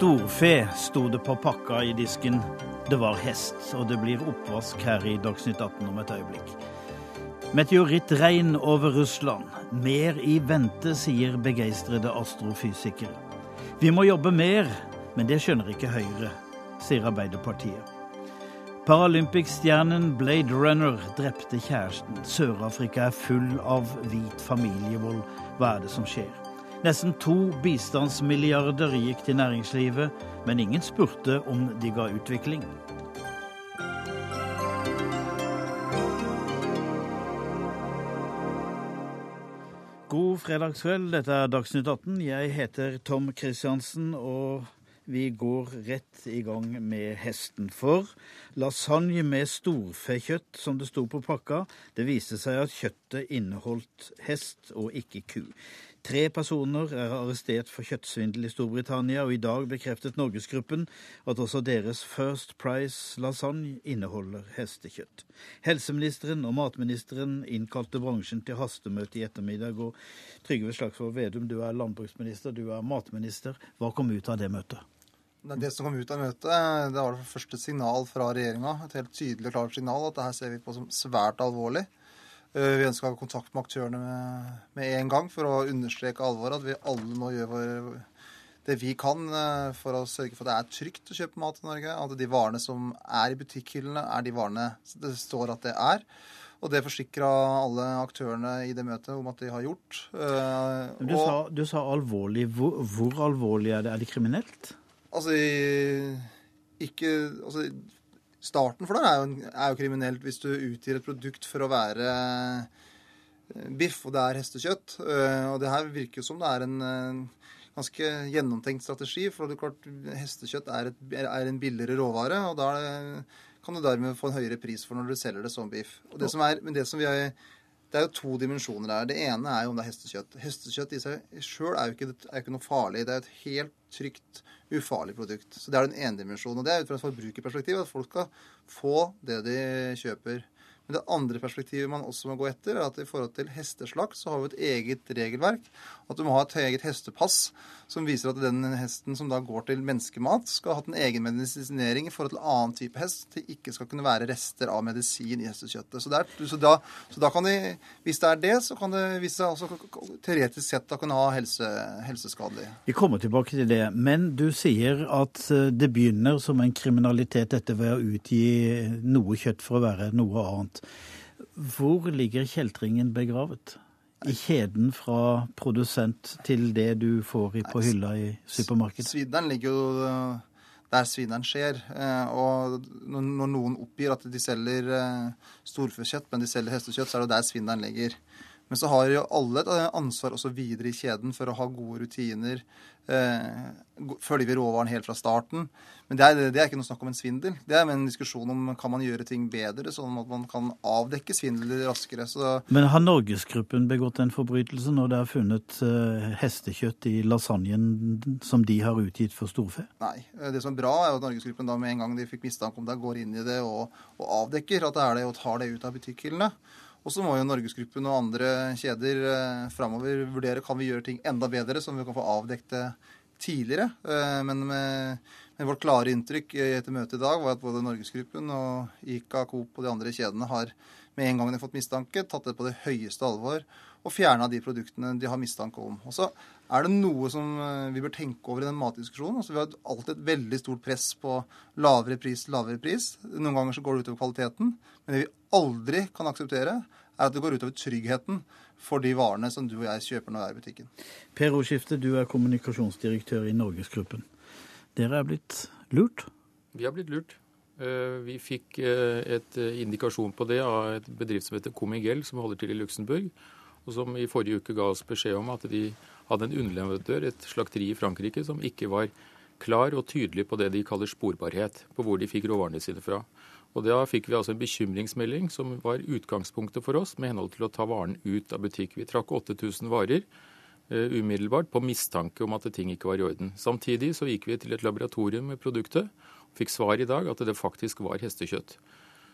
Storfe sto det på pakka i disken. Det var hest, og det blir oppvask her i Dagsnytt 18 om et øyeblikk. Meteorittregn over Russland. Mer i vente, sier begeistrede astrofysikere. Vi må jobbe mer, men det skjønner ikke Høyre, sier Arbeiderpartiet. Paralympics-stjernen Blade Runner drepte kjæresten. Sør-Afrika er full av hvit familievold. Hva er det som skjer? Nesten to bistandsmilliarder gikk til næringslivet, men ingen spurte om de ga utvikling. God fredagskveld, dette er Dagsnytt 18. Jeg heter Tom Kristiansen, og vi går rett i gang med hesten. For lasagne med storfekjøtt, som det sto på pakka, det viste seg at kjøttet inneholdt hest og ikke ku. Tre personer er arrestert for kjøttsvindel i Storbritannia, og i dag bekreftet Norgesgruppen at også deres First Price lasagne inneholder hestekjøtt. Helseministeren og matministeren innkalte bransjen til hastemøte i ettermiddag. og Trygve Slagsvold Vedum, du er landbruksminister, du er matminister. Hva kom ut av det møtet? Det som kom ut av møtet, det var det første signal fra regjeringa. Et helt tydelig og klart signal at det her ser vi på som svært alvorlig. Eh, vi ønsker å ha kontakt med aktørene med, med, en gang for å understreke alvoret. At vi alle nå gjør vår, det vi kan eh, for å sørge for at det er trygt å kjøpe mat i Norge. At de varene som er i butikkhyllene, er de varene det står at det er. Og det forsikra alle aktørene i det møtet om at de har gjort. Eh, du, og, sa, du sa, alvorlig. Hvor, hvor, alvorlig er det? Er det kriminelt? Altså, ikke altså, Starten for det er jo, er jo kriminelt hvis du utgir et produkt for å være eh, biff, og det er hestekjøtt. Eh, og det her virker jo som det er en eh, ganske gjennomtenkt strategi. For det er klart, hestekjøtt er, et, er en billigere råvare, og da kan du dermed få en høyere pris for når du selger det som biff. Og det som er, men det som vi har det er jo to dimensjoner her. Det ene er jo om det er hestekjøtt. Hestekjøtt i seg sjøl er, er, jo ikke noe farlig. Det er et helt trygt, ufarlig produkt. Så det er den ene dimensjonen. Og det er ut fra et forbrukerperspektiv at folk skal få det de kjøper. Men det andre perspektivet man også må gå etter, er at i forhold til hesteslakt så har vi et eget regelverk. At du må ha et eget hestepass som viser at den hesten som da går til menneskemat, skal ha hatt en egen medisinering i forhold til annen type hest. Det ikke skal kunne være rester av medisin i hestekjøttet. Så, så, da, så da, kan de, hvis det er det, så kan det vise seg også teoretisk sett da kunne ha helse, helseskadelig. Vi kommer tilbake til det. Men du sier at eh, det begynner som en kriminalitet dette ved å utgi noe kjøtt for å være noe annet. Hvor ligger kjeltringen begravet? I kjeden fra produsent til det du får på hylla i supermarkedet? Svidderen ligger jo eh, der svineren skjer. Eh, og når noen oppgir at de selger eh, storfekjøtt, men de selger hestekjøtt, så er det der svinneren ligger. Men så har jo alle et ansvar også videre i kjeden for å ha gode rutiner. Eh, følge råvaren helt fra starten. Men det er, det er, ikke noe snakk om en svindel. Det er en diskusjon om kan man gjøre ting bedre, sånn at man kan avdekke svindel raskere. Så... Men har Norgesgruppen begått en forbrytelse når det er funnet eh, hestekjøtt i lasagnen som de har utgitt for storfe? Nei. Eh, det som er bra, er at Norgesgruppen da med en gang de fikk mistanke om det, går inn i det og, og avdekker at det er det, og tar det ut av butikkhyllene. Og så må jo Norgesgruppen og andre kjeder eh, framover vurdere kan vi gjøre ting enda bedre, som vi kan få avdekket tidligere. Eh, men med med vårt klare inntrykk etter møtet i dag var at både Norgesgruppen og ICA, Coop og de andre kjedene har med en gang de har fått mistanke, tatt det på det høyeste alvor og fjerna de produktene de har mistanke om. Og så er det noe som eh, vi bør tenke over i den matdiskusjonen. Altså, vi har alltid et veldig stort press på lavere pris, lavere pris. Noen ganger så går det utover kvaliteten. Men det vi aldri kan akseptere, er at det går utover tryggheten for de varene som du og jeg kjøper når vi er i butikken. Per Åskifte, du er kommunikasjonsdirektør i Norgesgruppen. Dere er blitt lurt? Vi har blitt lurt. Eh, vi fikk eh, et indikasjon på det av et bedrift som heter Comigel, som holder til i Luxembourg, og som i forrige uke ga oss beskjed om at de hadde en underleverandør, et slakteri i Frankrike, som ikke var klar og tydelig på det de kaller sporbarhet, på hvor de fikk råvarene sine fra. Og Da fikk vi altså en bekymringsmelding som var utgangspunktet for oss med henhold til å ta varen ut av butikk. Vi trakk 8000 varer uh, umiddelbart på mistanke om at ting ikke var i orden. Samtidig så gikk vi til et laboratorium med produktet og fikk svar i dag at det faktisk var hestekjøtt.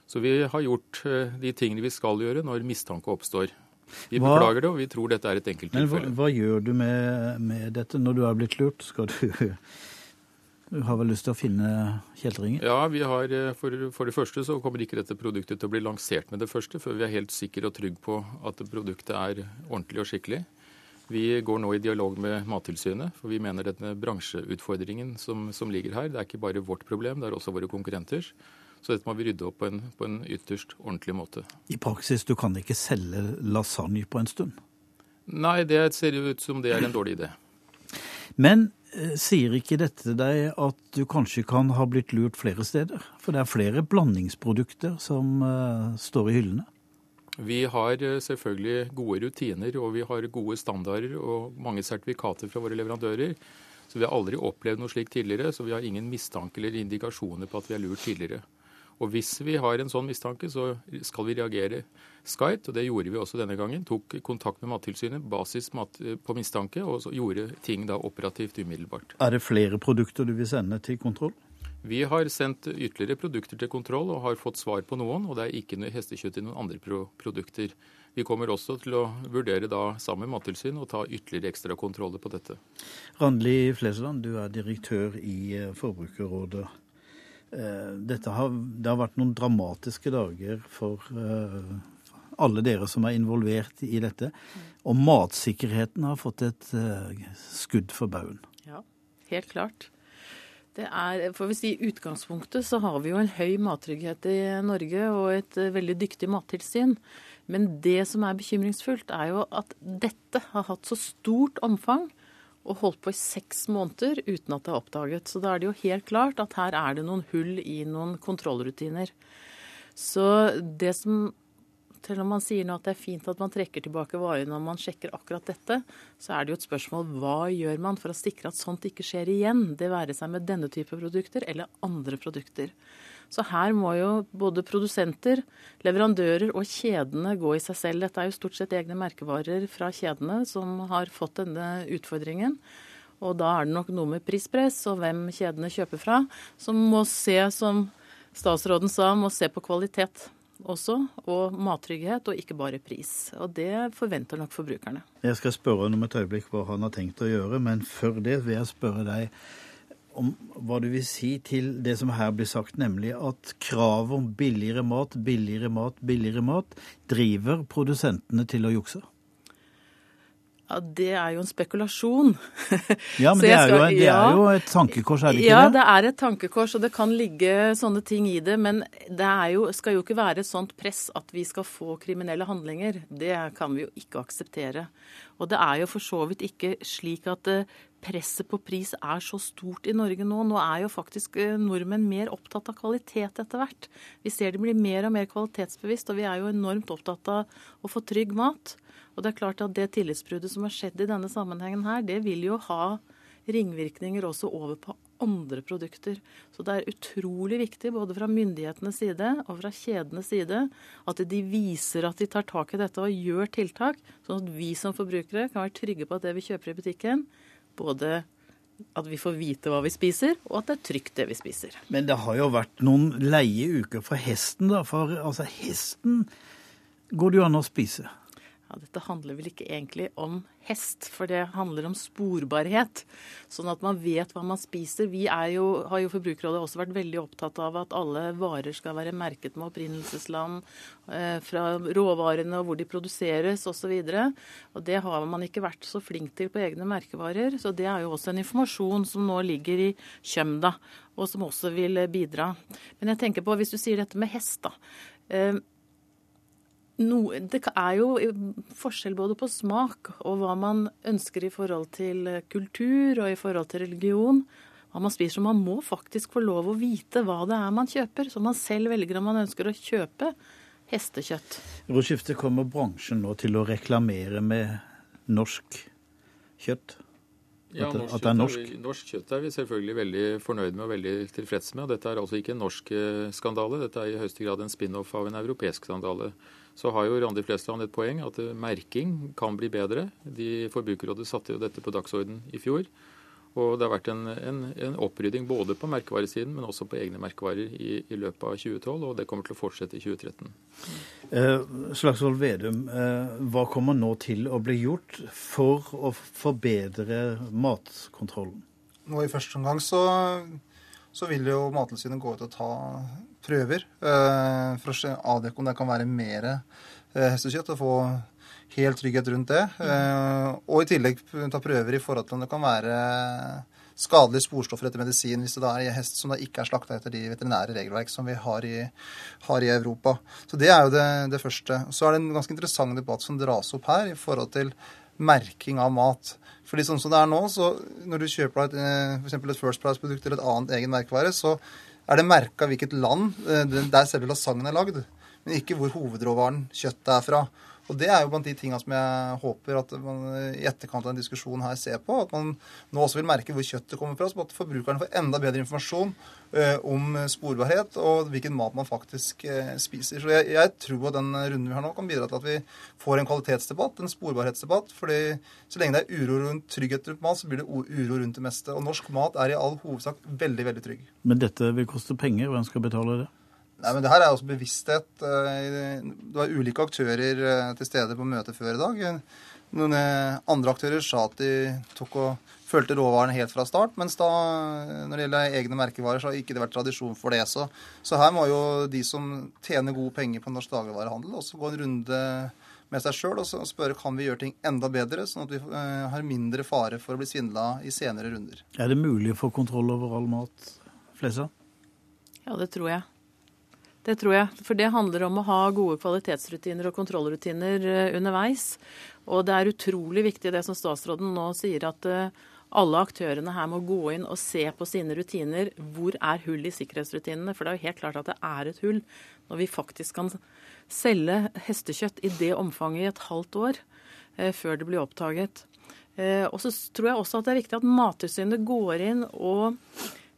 Så vi har gjort uh, de tingene vi skal gjøre når mistanke oppstår. Vi hva, beklager det, og vi tror dette er et enkelttilfelle. Hva, hva gjør du med, med, dette når du er blitt lurt? Skal du du har vel lyst til å finne kjeltringer? Ja, vi har, eh, for, for, det første så kommer ikke dette produktet til å bli lansert med det første, før vi er helt sikre og trygge på at produktet er ordentlig og skikkelig. Vi går nå i dialog med Mattilsynet, for vi mener denne bransjeutfordringen som, som, ligger her, det er ikke bare vårt problem, det er også våre konkurrenters. Så dette må vi rydde opp på en, på en ytterst ordentlig måte. I praksis, du kan ikke selge lasagne på en stund? Nei, det ser ut som det er en dårlig idé. Men Eh, sier ikke dette deg at du kanskje kan ha blitt lurt flere steder? For det er flere blandingsprodukter som uh, står i hyllene? Vi har eh, selvfølgelig gode rutiner og vi har gode standarder og mange sertifikater fra våre leverandører. Så vi har aldri opplevd noe slikt tidligere, så vi har ingen mistanke eller indikasjoner på at vi er lurt tidligere. Og hvis vi har en sånn mistanke, så skal vi reagere skarpt. Og det gjorde vi også denne gangen. Tok kontakt med Mattilsynet, basis på mistanke, og så gjorde ting da operativt umiddelbart. Er det flere produkter du vil sende til kontroll? Vi har sendt ytterligere produkter til kontroll og har fått svar på noen. Og det er ikke noe hestekjøtt i noen andre produkter. Vi kommer også til å vurdere da sammen med Mattilsynet og ta ytterligere ekstra kontroller på dette. Randli Flesland, du er direktør i eh, Forbrukerrådet. Eh, har, det har vært noen dramatiske dager for uh, alle dere som er involvert i dette. Og matsikkerheten har fått et uh, skudd for baugen. Ja, helt klart. Det er, for hvis I utgangspunktet så har vi jo en høy mattrygghet i Norge og et veldig dyktig mattilsyn. Men det som er bekymringsfullt, er jo at dette har hatt så stort omfang og holdt på i seks måneder uten at det er oppdaget. Så da er det jo helt klart at her er det noen hull i noen kontrollrutiner. Så det som Selv om man sier nå at det er fint at man trekker tilbake varene når man sjekker akkurat dette, så er det jo et spørsmål hva gjør man for å sikre at sånt ikke skjer igjen? Det være seg med denne type produkter eller andre produkter. Så her må jo både produsenter, leverandører og kjedene gå i seg selv. Dette er jo stort sett egne merkevarer fra kjedene som har fått denne utfordringen. Og da er det nok noe med prispress og hvem kjedene kjøper fra, som må se, som statsråden sa, må se på kvalitet også, og mattrygghet, og ikke bare pris. Og det forventer nok forbrukerne. Jeg skal spørre henne om et øyeblikk hva han har tenkt å gjøre, men før det vil jeg spørre deg om hva du vil si til det som her blir sagt, nemlig at kravet om billigere mat, billigere mat, billigere mat driver produsentene til å jukse? Ja, Det er jo en spekulasjon. Ja, men det er, skal, jo, det er, jo, et tankekors, er det ikke ja, det? Ja, det er et tankekors, og det kan ligge sånne ting i det. Men det jo, skal jo ikke være et sånt press at vi skal få kriminelle handlinger. Det kan vi jo ikke akseptere. Og det er jo for så vidt ikke slik at eh, presset på pris er så stort i Norge nå. Nå er jo faktisk eh, nordmenn mer opptatt av kvalitet etter hvert. Vi ser de blir mer og mer kvalitetsbevisst, og vi er jo enormt opptatt av å få trygg mat. Og det er klart at det tillitsbruddet som har skjedd i denne sammenhengen her, det vil jo ha ringvirkninger også over på andre produkter. Så det er utrolig viktig både fra myndighetenes side og fra kjedenes side at de viser at de tar tak i dette og gjør tiltak, sånn at vi som forbrukere kan være trygge på at det vi kjøper i butikken, både at vi får vite hva vi spiser, og at det er trygt, det vi spiser. Men det har jo vært noen leie uker for hesten, da. For altså, hesten går det jo an å spise. Ja, Dette handler vel ikke egentlig om hest, for det handler om sporbarhet. Sånn at man vet hva man spiser. Vi jo, har jo Forbrukerrådet også vært veldig opptatt av at alle varer skal være merket med opprinnelsesland, eh, fra råvarene og hvor de produseres osv. Og, så og det har man ikke vært så flink til på egne merkevarer. Så det er jo også en informasjon som nå ligger i Kjømda, og som også vil bidra. Men jeg tenker på, hvis du sier dette med hest, da. Eh, No, det er jo forskjell både på smak og hva man ønsker i forhold til kultur og i forhold til religion. Hva man spiser. Man må faktisk få lov å vite hva det er man kjøper, så man selv velger om man ønsker å kjøpe hestekjøtt. Rådskiftet kommer bransjen nå til å reklamere med norsk kjøtt? Ja, norsk, at det er norsk. Kjøtt er, norsk kjøtt er vi selvfølgelig veldig fornøyd med og veldig tilfreds med. og Dette er altså ikke en norsk eh, skandale, dette er i høyeste grad en spin-off av en europeisk skandale så har jo Randi Flesland et poeng at merking kan bli bedre. De Forbrukerrådet satte jo dette på dagsorden i fjor. Og det har vært en, en, en opprydding både på merkevaresiden, men også på egne merkevarer i, i, løpet av 2012, og det kommer til å fortsette i 2013. Eh, Slagsvold Vedum, eh, hva kommer nå til å bli gjort for å forbedre matkontrollen? Nå I første omgang så, så vil jo Mattilsynet gå ut og ta prøver eh, for å avdekke om det kan være mer eh, hestekjøtt. og få helt trygghet rundt det. Eh, og i tillegg ta prøver i forhold til om det kan være skadelige sporstoffer etter medisin hvis det da er hest som da ikke er slakta etter de veterinære regelverk som vi har i, har i Europa. Så Det er jo det, det, første. Så er det en ganske interessant debatt som dras opp her i forhold til merking av mat. Fordi sånn som det er nå, så når du kjøper eh, f.eks. et First Price-produkt eller et annet egen merkevare, så er det merka hvilket land eh, der selve lasagnen er lagd, men ikke hvor hovedråvaren kjøttet er fra. Og Det er jo blant de tingene som jeg håper at man i etterkant av denne diskusjonen her ser på. At man nå også vil merke hvor kjøttet kommer fra, så at forbrukerne får enda bedre informasjon uh, om sporbarhet og hvilken mat man faktisk uh, spiser. Så jeg, jeg, tror at den runden vi har nå, kan bidra til at vi får en kvalitetsdebatt, en sporbarhetsdebatt. fordi så lenge det er uro rundt trygghet rundt mat, så blir det uro rundt det meste. Og norsk mat er i all hovedsak veldig, veldig trygg. Men dette vil koste penger. Hvem skal betale det? Nei, men Det her er også bevissthet. Eh, det var ulike aktører eh, til stede på møtet før i dag. Noen eh, andre aktører sa at de tok og følte råvarene helt fra start. Mens da, når det gjelder egne merkevarer, så har ikke det vært tradisjon for det. Så, så her må jo de som tjener gode penger på norsk dagligvarehandel, også gå en runde med seg sjøl og spørre kan vi gjøre ting enda bedre, sånn at vi har mindre fare for å bli svindla i senere runder. Er det mulig å få kontroll over all mat, Flesa? Ja, det tror jeg. Det tror jeg. For det handler om å ha gode kvalitetsrutiner og kontrollrutiner eh, underveis. Og det er utrolig viktig det som statsråden nå sier, at eh, alle aktørene her må gå inn og se på sine rutiner. Hvor er hull i sikkerhetsrutinene? For det er jo helt klart at det er et hull når vi faktisk kan selge hestekjøtt i det omfanget i et halvt år eh, før det blir oppdaget. Og så tror jeg også at det er viktig at Mattilsynet går inn og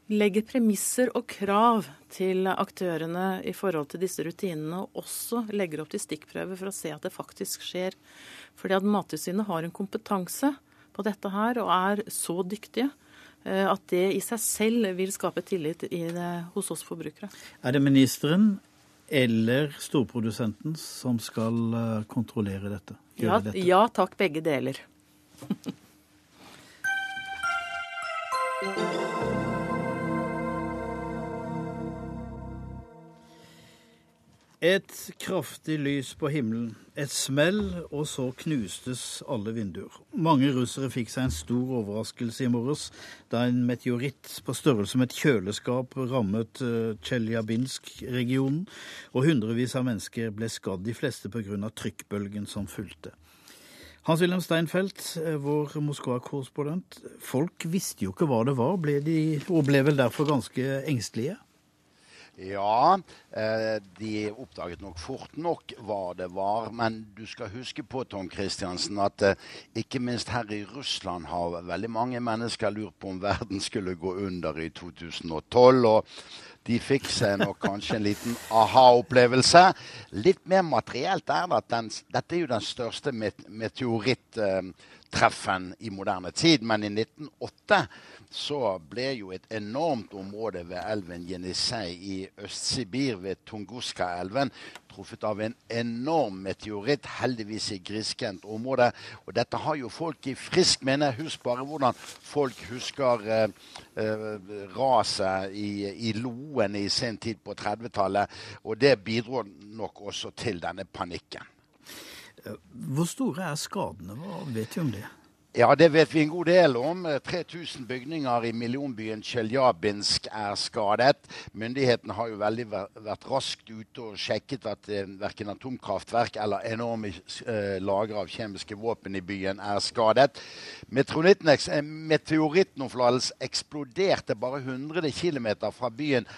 legger premisser og krav til aktørene i forhold til disse rutinene, og også legger opp til stikkprøver for å se at det faktisk skjer. Fordi at Mattilsynet har en kompetanse på dette her, og er så dyktige eh, at det i seg selv vil skape tillit det, hos oss forbrukere. Er det ministeren eller storprodusenten som skal eh, kontrollere dette? Ja, dette? ja takk, begge deler. Et kraftig lys på himmelen, et smell, og så knustes alle vinduer. Mange russere fikk seg en stor overraskelse i morges da en meteoritt på størrelse med et kjøleskap rammet Tsjeljabinsk-regionen, og hundrevis av mennesker ble skadd, de fleste pga. trykkbølgen som fulgte. Hans-Wilhelm Steinfeld, eh, vår Moskva-korrespondent. Folk visste jo ikke hva det var, ble de, og ble vel derfor ganske engstelige? Ja, eh, de oppdaget nok fort nok hva det var. Men du skal huske på Tom Christiansen, at eh, ikke minst her i Russland har veldig mange mennesker lurt på om verden skulle gå under i 2012. og de fikk seg nok kanskje en liten aha-opplevelse. Litt mer materielt er det at den, dette er jo den største meteorittreffen i moderne tid. Men i 1908 så ble jo et enormt område ved elven Jenisej i Øst-Sibir, ved Tunguska-elven, truffet av en enorm meteoritt, heldigvis i grisgrendt område. Og dette har jo folk i frisk minne. Husk bare hvordan folk husker eh, eh, raset i, i Loen i sin tid på 30-tallet. Og det bidro nok også til denne panikken. Hvor store er skadene? Hva vet vi om det? Ja, det vet vi en god del om. 3000 bygninger i millionbyen Tsjeljabinsk er skadet. Myndighetene har jo veldig vært raskt ute og sjekket at eh, verken atomkraftverk eller enorme eh, lagre av kjemiske våpen i byen er skadet. Eh, eksploderte bare 100 km fra byen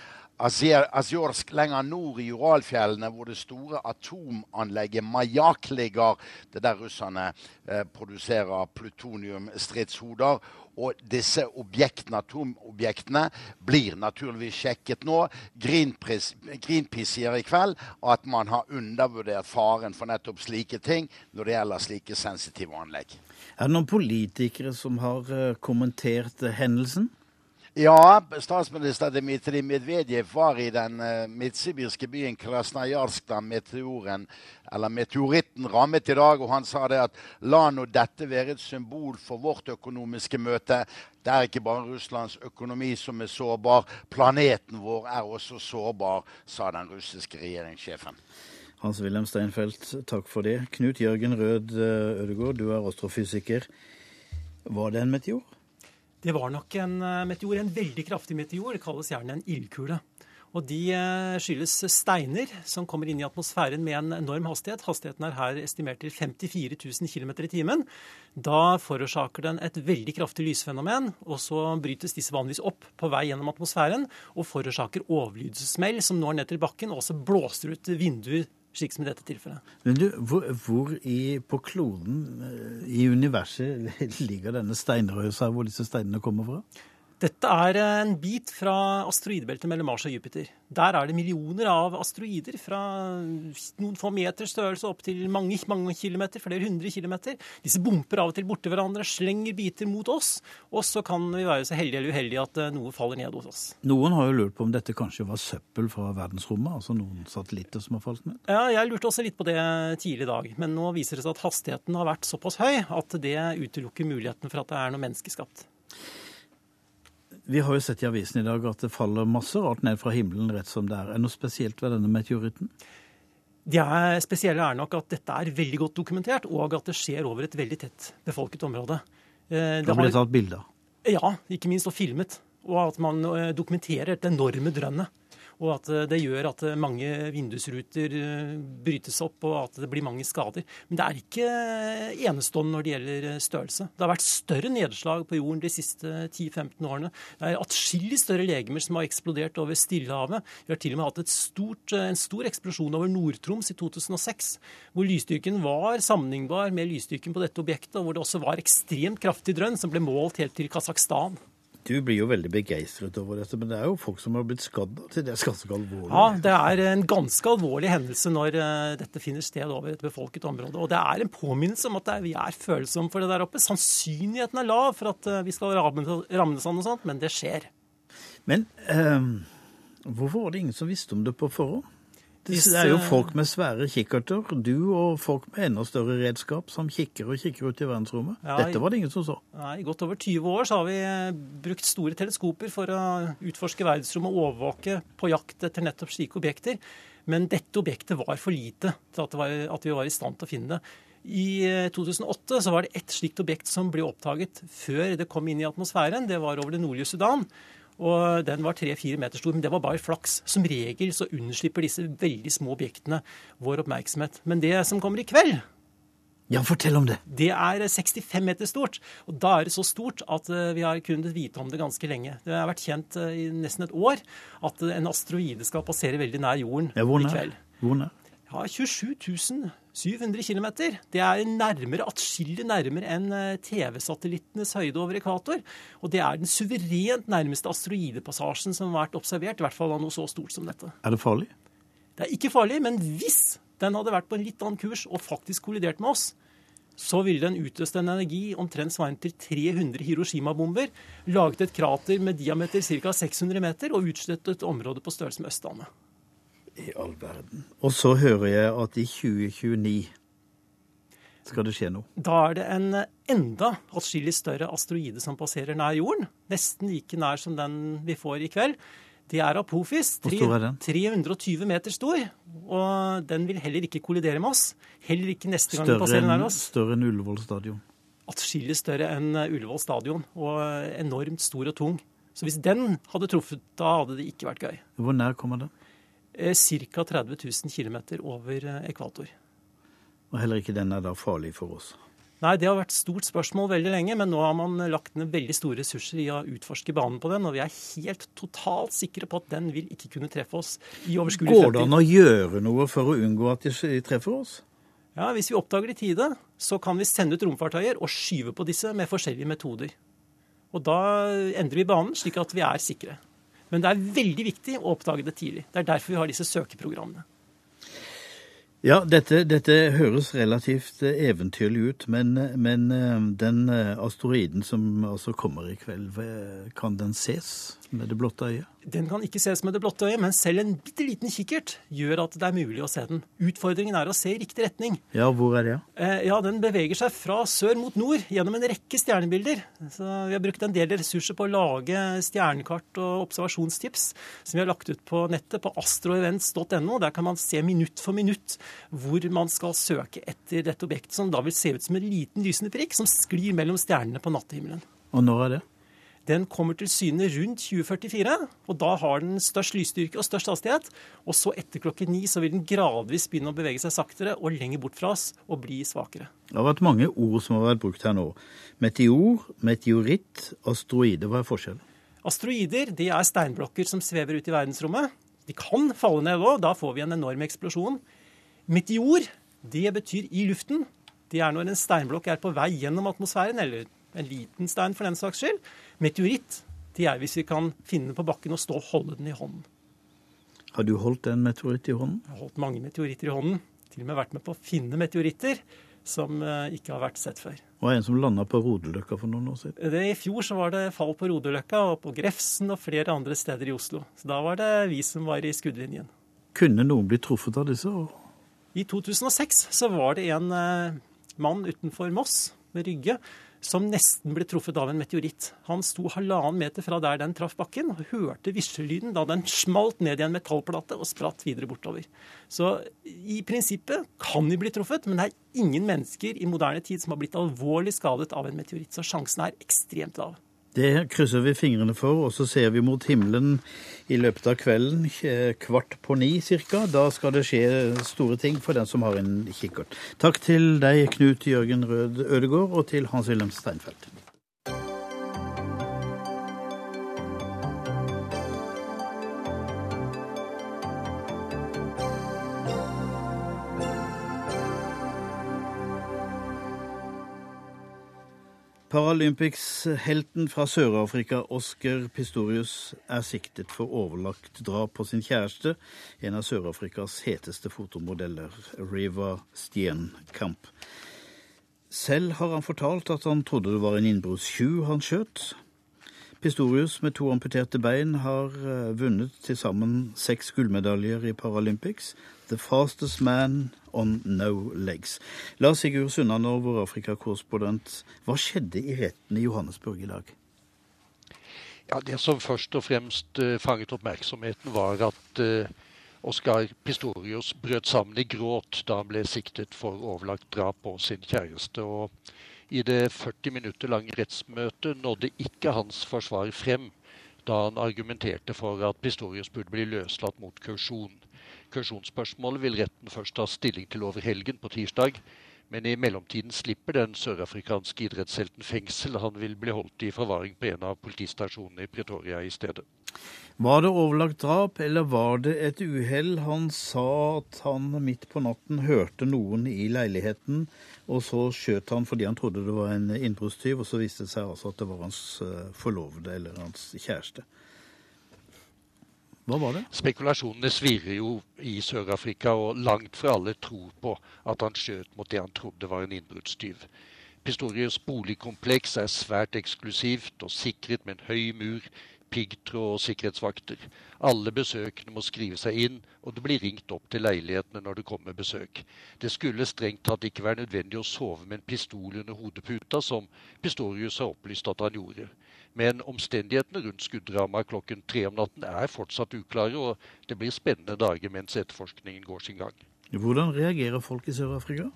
Azjorsk lenger nord i Uralfjellene, hvor det store atomanlegget Majak ligger. Det der russerne eh, produserer plutoniumstridshoder. Og disse objektene, atomobjektene blir naturligvis sjekket nå. Greenpeace, Greenpeace sier i kveld at man har undervurdert faren for nettopp slike ting når det gjelder slike sensitive anlegg. Er det noen politikere som har eh, kommentert eh, hendelsen? Ja, statsminister Dmitrij Medvedev var i den uh, midtsibirske byen Krasnajarsk da meteoren, eller meteoritten rammet i dag, og han sa det at la nå dette være et symbol for vårt økonomiske møte. Det er ikke bare Russlands økonomi som er sårbar, planeten vår er også sårbar, sa den russiske regjeringssjefen. Hans-Wilhelm Steinfeld, takk for det. Knut Jørgen Rød eh, Ødegård, du er astrofysiker. Var det en meteor? Det var nok en eh, meteor, en veldig kraftig meteor. Det kalles gjerne en ildkule. Og de eh, skyldes steiner som kommer inn i atmosfæren med en enorm hastighet. Hastigheten er her estimert til 54 000 km i timen. Da forårsaker den et veldig kraftig lysfenomen, og så brytes disse vanligvis opp på vei gjennom atmosfæren og forårsaker overlydssmell som når ned til bakken, og også blåser ut vinduer slik som i dette tilfellet. Men du, Hvor, hvor i, på kloden eh, i universet ligger denne steinrøsa hvor disse steinene kommer fra? Dette er en bit fra asteroidebeltet mellom Mars og Jupiter. Der er det millioner av asteroider fra noen få meters størrelse opp til mange, mange kilometer, flere hundre kilometer. Disse bumper av og til borti hverandre, slenger biter mot oss, og så kan vi være så heldige eller uheldige at eh, noe faller ned hos oss. Noen har jo lurt på om dette kanskje var søppel fra verdensrommet, altså noen satellitter som har falt ned? Ja, jeg lurte også litt på det tidlig i dag, men nå viser det seg at hastigheten har vært såpass høy at det utelukker muligheten for at det er noe menneskeskapt. Vi har jo sett i avisen i dag at det faller masse rart ned fra himmelen rett som det er. Er det noe spesielt ved denne meteoritten? Det er spesielle er nok at dette er veldig godt dokumentert, og at det skjer over et veldig tett befolket område. Eh, det har blitt tatt bilder? Ja, ikke minst og filmet. Og at man eh, dokumenterer et enorme drønnet. Og at eh, det gjør at eh, mange vindusruter eh, brytes opp, og at det blir mange skader. Men det er ikke enestående når det gjelder størrelse. Det har vært større nedslag på jorden de siste 10-15 årene. Det er atskillig større legemer som har eksplodert over Stillehavet. Vi har til og med hatt stort, en stor eksplosjon over Nord-Troms i 2006, hvor lysstyrken var sammenlignbar med lysstyrken på dette objektet, og hvor det også var ekstremt kraftig drønn som ble målt helt til Kasakhstan. Du blir jo veldig begeistret over dette, men det er jo folk som har blitt skadd til det er ganske alvorlig. Ja, det er en ganske alvorlig hendelse når uh, dette finner sted over et befolket område. Og det er en påminnelse om at er, vi er følsomme for det der oppe. Sannsynligheten er lav for at uh, vi skal rammes av noe sånt, men det skjer. Men uh, hvorfor var det ingen som visste om det på forhånd? Det er jo folk med svære kikkerter, du og folk med enda større redskap, som kikker og kikker ut i verdensrommet. Ja, Dette var det ingen som så. Nei, I godt over 20 år så har vi eh, brukt store teleskoper for å utforske verdensrommet og overvåke på jakt etter nettopp slike objekter. Men dette objektet var for lite til at, var, at vi var i stand til å finne det. I 2008 eh, så var det ett slikt objekt som ble oppdaget før det kom inn i atmosfæren. Det var over det nordlige Sudan. Og den var tre-fire meter stor, men det var bare flaks. Som regel så unnslipper disse veldig små objektene vår oppmerksomhet. Men det som kommer i kveld, ja, fortell om det. Det er 65 meter stort. Og da er det så stort at eh, vi har kunnet vite om det ganske lenge. Det har vært kjent eh, i nesten et år at en asteroide skal passere veldig nær jorden ja, hvor nær? i kveld. Hvor nær? Ja, 27 700 km. Det er nærmere, atskillig nærmere enn eh, TV-satellittenes høyde over ekvator. Og det er den suverent nærmeste asteroidepassasjen som har vært observert, i hvert fall av noe så stort som dette. Er det farlig? Det er ikke farlig, men hvis den hadde vært på en litt annen kurs og faktisk kollidert med oss, så ville den utløst en energi omtrent svarende til 300 Hiroshima-bomber, laget et krater med diameter ca. 600 meter og utslettet et område på størrelse med Østlandet i all verden. Og så hører jeg at i 2029 skal det skje noe. Da er det en enda atskillig større asteroide som passerer nær jorden. Nesten like nær som den vi får i kveld. Det er Apophis. Hvor stor er den? 320 meter stor. Og den vil heller ikke kollidere med oss. Heller ikke neste gang den passerer nær oss. Større enn Ullevål stadion? Atskillig større enn Ullevål stadion. Og enormt stor og tung. Så hvis den hadde truffet, da hadde det ikke vært gøy. Hvor nær kommer den? Ca. 30 000 km over eh, ekvator. Og heller ikke den er da farlig for oss? Nei, Det har vært stort spørsmål veldig lenge, men nå har man lagt ned veldig store ressurser i å utforske banen på den. Og vi er helt totalt sikre på at den vil ikke kunne treffe oss i overskuelig fremtid. Går det an å gjøre noe for å unngå at de treffer oss? Ja, Hvis vi oppdager det i tide, så kan vi sende ut romfartøyer og skyve på disse med forskjellige metoder. Og da endrer vi banen slik at vi er sikre. Men det er veldig viktig å oppdage det tidlig. Det er derfor vi har disse søkeprogrammene. Ja, dette, dette, høres relativt eh, eventyrlig ut, men, men, eh, den eh, asteroiden som altså kommer i kveld, kan den ses med det blotte øyet? Den kan ikke ses med det blotte øyet, men selv en bitte liten kikkert gjør at det er mulig å se den. Utfordringen er å se i riktig retning. Ja, hvor er det? Eh, ja, Den beveger seg fra sør mot nord gjennom en rekke stjernebilder. Så Vi har brukt en del ressurser på å lage stjernekart og observasjonstips som vi har lagt ut på nettet på astroevents.no. Der kan man se minutt for minutt hvor man skal søke etter dette objektet, som da vil se ut som en liten lysende prikk som sklir mellom stjernene på nattehimmelen. Og når er det? Den kommer til syne rundt 2044, og da har den størst lysstyrke og størst hastighet. Og så etter klokken ni så vil den gradvis begynne å bevege seg saktere og lenger bort fra oss og bli svakere. Det har vært mange ord som har vært brukt her nå. Meteor, meteoritt, asteroide. Hva er forskjellen? Asteroider det er steinblokker som svever ut i verdensrommet. De kan falle ned òg, da får vi en enorm eksplosjon. Meteor det betyr i luften. Det er når en steinblokk er på vei gjennom atmosfæren, eller en liten stein for den saks skyld. Meteoritt det er hvis vi kan finne den på bakken og stå og holde den i hånden. Har du holdt en meteoritt i hånden? Jeg har holdt mange meteoritter i hånden. Til og med vært med på å finne meteoritter som eh, ikke har vært sett før. Det var en som landa på Rodeløkka for noen år siden. Det, I fjor så var det fall på Rodeløkka og på Grefsen og flere andre steder i Oslo. Så da var det vi som var i skuddlinjen. Kunne noen bli truffet av disse? I 2006 så var det en eh, mann utenfor Moss med Rygge som nesten ble truffet av en meteoritt. Han sto halvannen meter fra der den traff bakken, og hørte visjelyden da den smalt ned i en metallplate og spratt videre bortover. Så i prinsippet kan vi bli truffet, men det er ingen mennesker i moderne tid som har blitt alvorlig skadet av en meteoritt, så sjansen er ekstremt lav. Det krysser vi fingrene for, og så ser vi mot himmelen i løpet av kvelden, eh, kvart på ni cirka. Da skal det skje store ting for den som har en kikkert. Takk til deg, Knut Jørgen Rød Ødegård, og til Hans-Wilhelm Steinfeld. Paralympics-helten fra Sør-Afrika, Oscar Pistorius, er siktet for overlagt drap på sin kjæreste, en av Sør-Afrikas heteste fotomodeller, Riva Stienkamp. Selv har han fortalt at han trodde det var en innbruddstyv han skjøt. Pistorius med to amputerte bein har eh, vunnet til sammen seks gullmedaljer i Paralympics. The fastest man on no legs. Lars Sigurd Sunnanov, vår Afrikakorrespondent. Hva skjedde i retten i Johannesburg i dag? Ja, Det som først og fremst uh, fanget oppmerksomheten, var at uh, Oskar Pistorius brøt sammen i gråt da han ble siktet for overlagt drap på sin kjæreste. og I det 40 minutter lange rettsmøtet nådde ikke hans forsvar frem da han argumenterte for at Pistorius burde bli løslatt mot kausjon. Kausjonsspørsmålet vil retten først ta stilling til over helgen på tirsdag. Men i mellomtiden slipper den sørafrikanske idrettshelten fengsel. Han vil bli holdt i forvaring på en av politistasjonene i Pretoria i stedet. Var det overlagt drap, eller var det et uhell? Han sa at han midt på natten hørte noen i leiligheten, og så skjøt han fordi han trodde det var en innbruddstyv, og så viste det seg altså at det var hans eh, forlovede eller hans kjæreste. Hva var det? Spekulasjonene svirrer jo i Sør-Afrika, og langt fra alle tror på at han skjøt mot det han trodde var en innbruddstyv. Pistorius boligkompleks er svært eksklusivt og sikret med en høy mur, piggtråd og sikkerhetsvakter. Alle besøkende må skrive seg inn, og det blir ringt opp til leilighetene når det kommer besøk. Det skulle strengt tatt ikke være nødvendig å sove med en pistol under hodeputa, som Pistorius har opplyst at han gjorde. Men omstendighetene rundt skuddramaet klokken tre om natten er fortsatt uklare, og det blir spennende dager mens etterforskningen går sin gang. Hvordan reagerer folk i Sør-Afrika?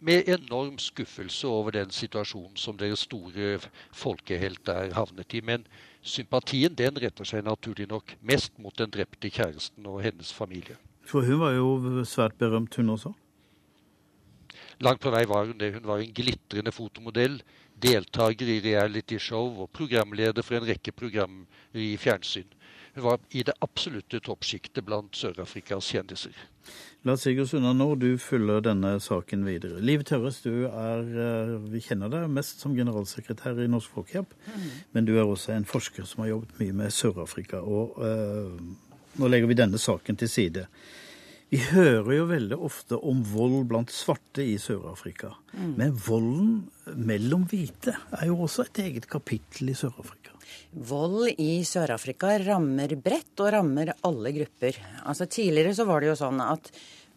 Med enorm skuffelse over den situasjonen som deres store folkehelt er havnet i. Men sympatien den retter seg naturlig nok mest mot den drepte kjæresten og hennes familie. For hun var jo svært berømt, hun også? Langt på vei var hun det. Hun var en glitrende fotomodell, deltaker i realityshow og programleder for en rekke programmer i fjernsyn. Hun var i det absolutte toppsjiktet blant Sør-Afrikas kjendiser. Lars Sigurdsson, når du følger denne saken videre. Liv Tørres, du er, eh, vi kjenner deg mest som generalsekretær i Norsk Folkehjelp, mm. men du er også en forsker som har jobbet mye med Sør-Afrika. og øh, Nå legger vi denne saken til side. Vi hører jo veldig ofte om vold blant svarte i Sør-Afrika. Mm. Men volden mellom hvite er jo også et eget kapittel i Sør-Afrika. Vold i Sør-Afrika rammer bredt og rammer alle grupper. Altså Tidligere så var det jo sånn at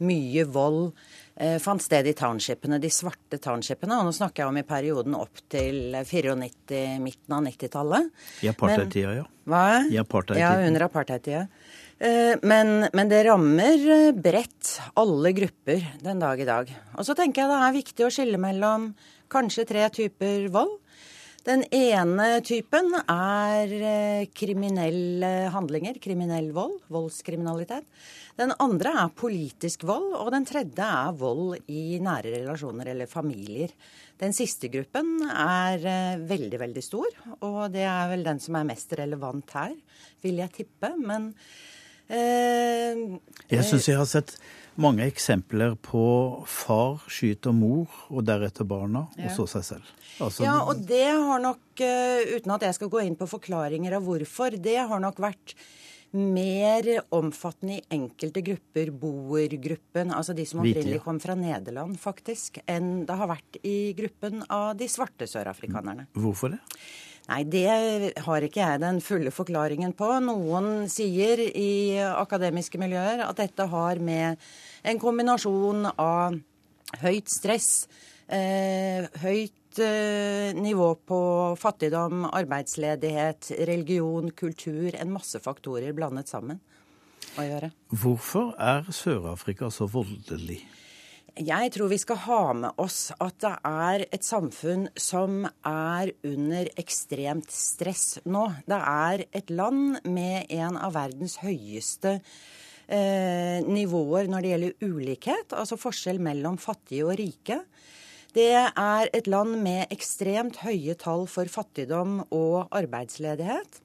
mye vold eh, fant sted i townshipene, de svarte townshipene. Og nå snakker jeg om i perioden opp til 94, midten av 90-tallet. I apartheid-tida, ja. Hva? I apartheid ja, under apartheid-tida. Eh, men, men, det rammer eh, bredt alle grupper den dag i dag. Og så tenker jeg det er viktig å skille mellom kanskje tre typer vold. Den ene typen er eh, kriminelle handlinger, kriminell vold, voldskriminalitet. Den andre er politisk vold, og den tredje er vold i nære relasjoner eller familier. Den siste gruppen er veldig, veldig stor, og det er vel den som er mest relevant her, vil jeg tippe. Men jeg syns jeg har sett mange eksempler på far skyter mor, og deretter barna, ja. og så seg selv. Altså, ja, og det har nok, eh, uten at jeg skal gå inn på forklaringer av hvorfor, det har nok vært mer omfattende i enkelte grupper, boergruppen, altså de som opprinnelig kom fra Nederland, faktisk, enn det har vært i gruppen av de svarte sørafrikanerne. Hvorfor det? Nei, det har ikke jeg den fulle forklaringen på. Noen sier i akademiske miljøer at dette har med en kombinasjon av høyt stress, eh, høyt eh, nivå på fattigdom, arbeidsledighet, religion, kultur, en masse faktorer blandet sammen å gjøre. Hvorfor er Sør-Afrika så voldelig? Jeg tror vi skal ha med oss at det er et samfunn som er under ekstremt stress nå. Det er et land med en av verdens høyeste eh, nivåer når det gjelder ulikhet, altså forskjell mellom fattige og rike. Det er et land med ekstremt høye tall for fattigdom og arbeidsledighet.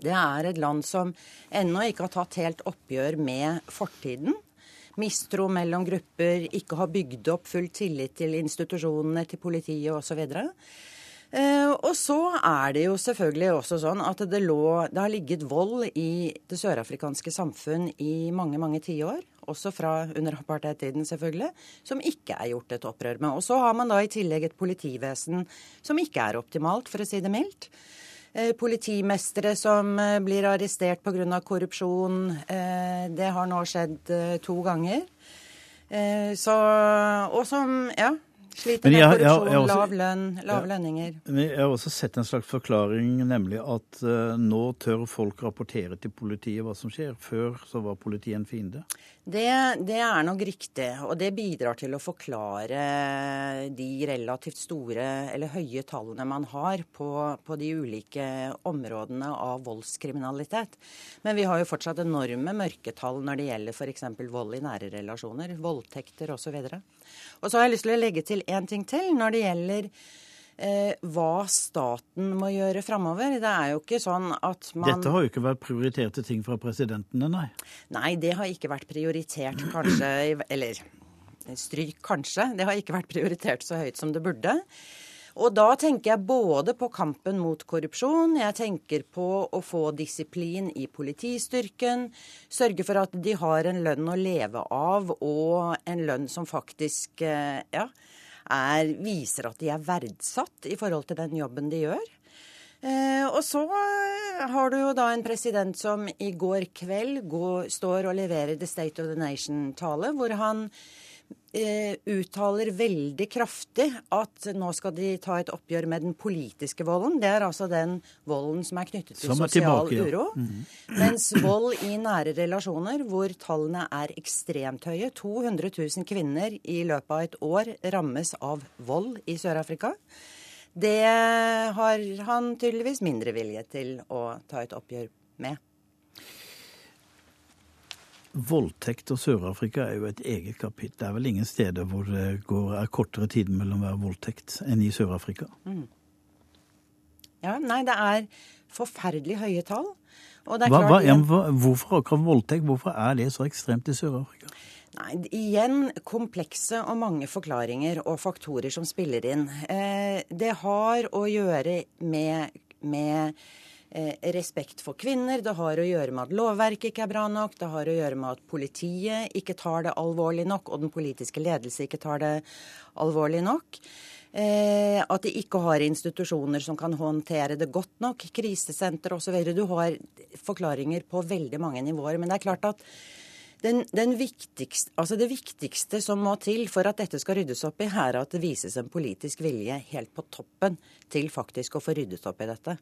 Det er et land som ennå ikke har tatt helt oppgjør med fortiden mistro mellom grupper, ikke har bygd opp full tillit til institusjonene, til politiet osv. Eh, og så er det jo selvfølgelig også sånn at det, lå, det har ligget vold i det sørafrikanske samfunn i mange, mange tiår. Også fra under apartheid-tiden, selvfølgelig. Som ikke er gjort et opprør med. Og så har man da i tillegg et politivesen som ikke er optimalt, for å si det mildt. Eh, politimestere som eh, blir arrestert pga. korrupsjon. Eh, det har nå skjedd to ganger. Så, og som ja, sliter med korrupsjon, lav lønn, lave lønninger. Jeg har også sett en slags forklaring, nemlig at uh, nå tør folk rapportere til politiet hva som skjer. Før så var politiet en fiende. Det, det, er nok riktig, og det bidrar til å forklare de relativt store eller høye tallene man har på, på de ulike områdene av voldskriminalitet. Men vi har jo fortsatt enorme mørketall når det gjelder f.eks. vold i nære relasjoner, voldtekter osv. Og, og så har jeg lyst til å legge til én ting til når det gjelder eh, hva staten må gjøre framover. Det er jo ikke sånn at man Dette har jo ikke vært prioriterte ting fra presidentene, nei? Nei, det har ikke vært prioritert, kanskje. Eller stryk kanskje. Det har ikke vært prioritert så høyt som det burde. Og da tenker jeg både på kampen mot korrupsjon, jeg tenker på å få disiplin i politistyrken, sørge for at de har en lønn å leve av, og en lønn som faktisk eh, ja, er, viser at de er verdsatt i forhold til den jobben de gjør. Eh, og så har du jo da en president som i går kveld går, står og leverer The State of the Nation-tale, hvor han eh, uttaler veldig kraftig at nå skal de ta et oppgjør med den politiske volden. Det er altså den volden som er knyttet til er sosial tilbake, ja. uro. Mm -hmm. Mens vold i nære relasjoner, hvor tallene er ekstremt høye 200 000 kvinner i løpet av et år rammes av vold i Sør-Afrika. Det har han tydeligvis mindre vilje til å ta et oppgjør med. Voldtekt og Sør-Afrika er jo et eget kapittel. Det er vel ingen steder hvor det går, er kortere tid mellom hver voldtekt enn i Sør-Afrika? Mm. Ja, nei, det er forferdelig høye tall. Hva, hva, ja, hvorfor akkurat voldtekt? Hvorfor er det så ekstremt i Sør-Afrika? Nei, Igjen komplekse og mange forklaringer og faktorer som spiller inn. Eh, det har å gjøre med, med respekt for kvinner, det har å gjøre med at lovverket ikke er bra nok, det har å gjøre med at politiet ikke tar det alvorlig nok, og den politiske ledelse ikke tar det alvorlig nok. Eh, at de ikke har institusjoner som kan håndtere det godt nok. Krisesenter osv. Du har forklaringer på veldig mange nivåer. Men det er klart at den, den viktigste, altså det viktigste som må til for at dette skal ryddes opp i, er at det vises en politisk vilje helt på toppen til faktisk å få ryddet opp i dette.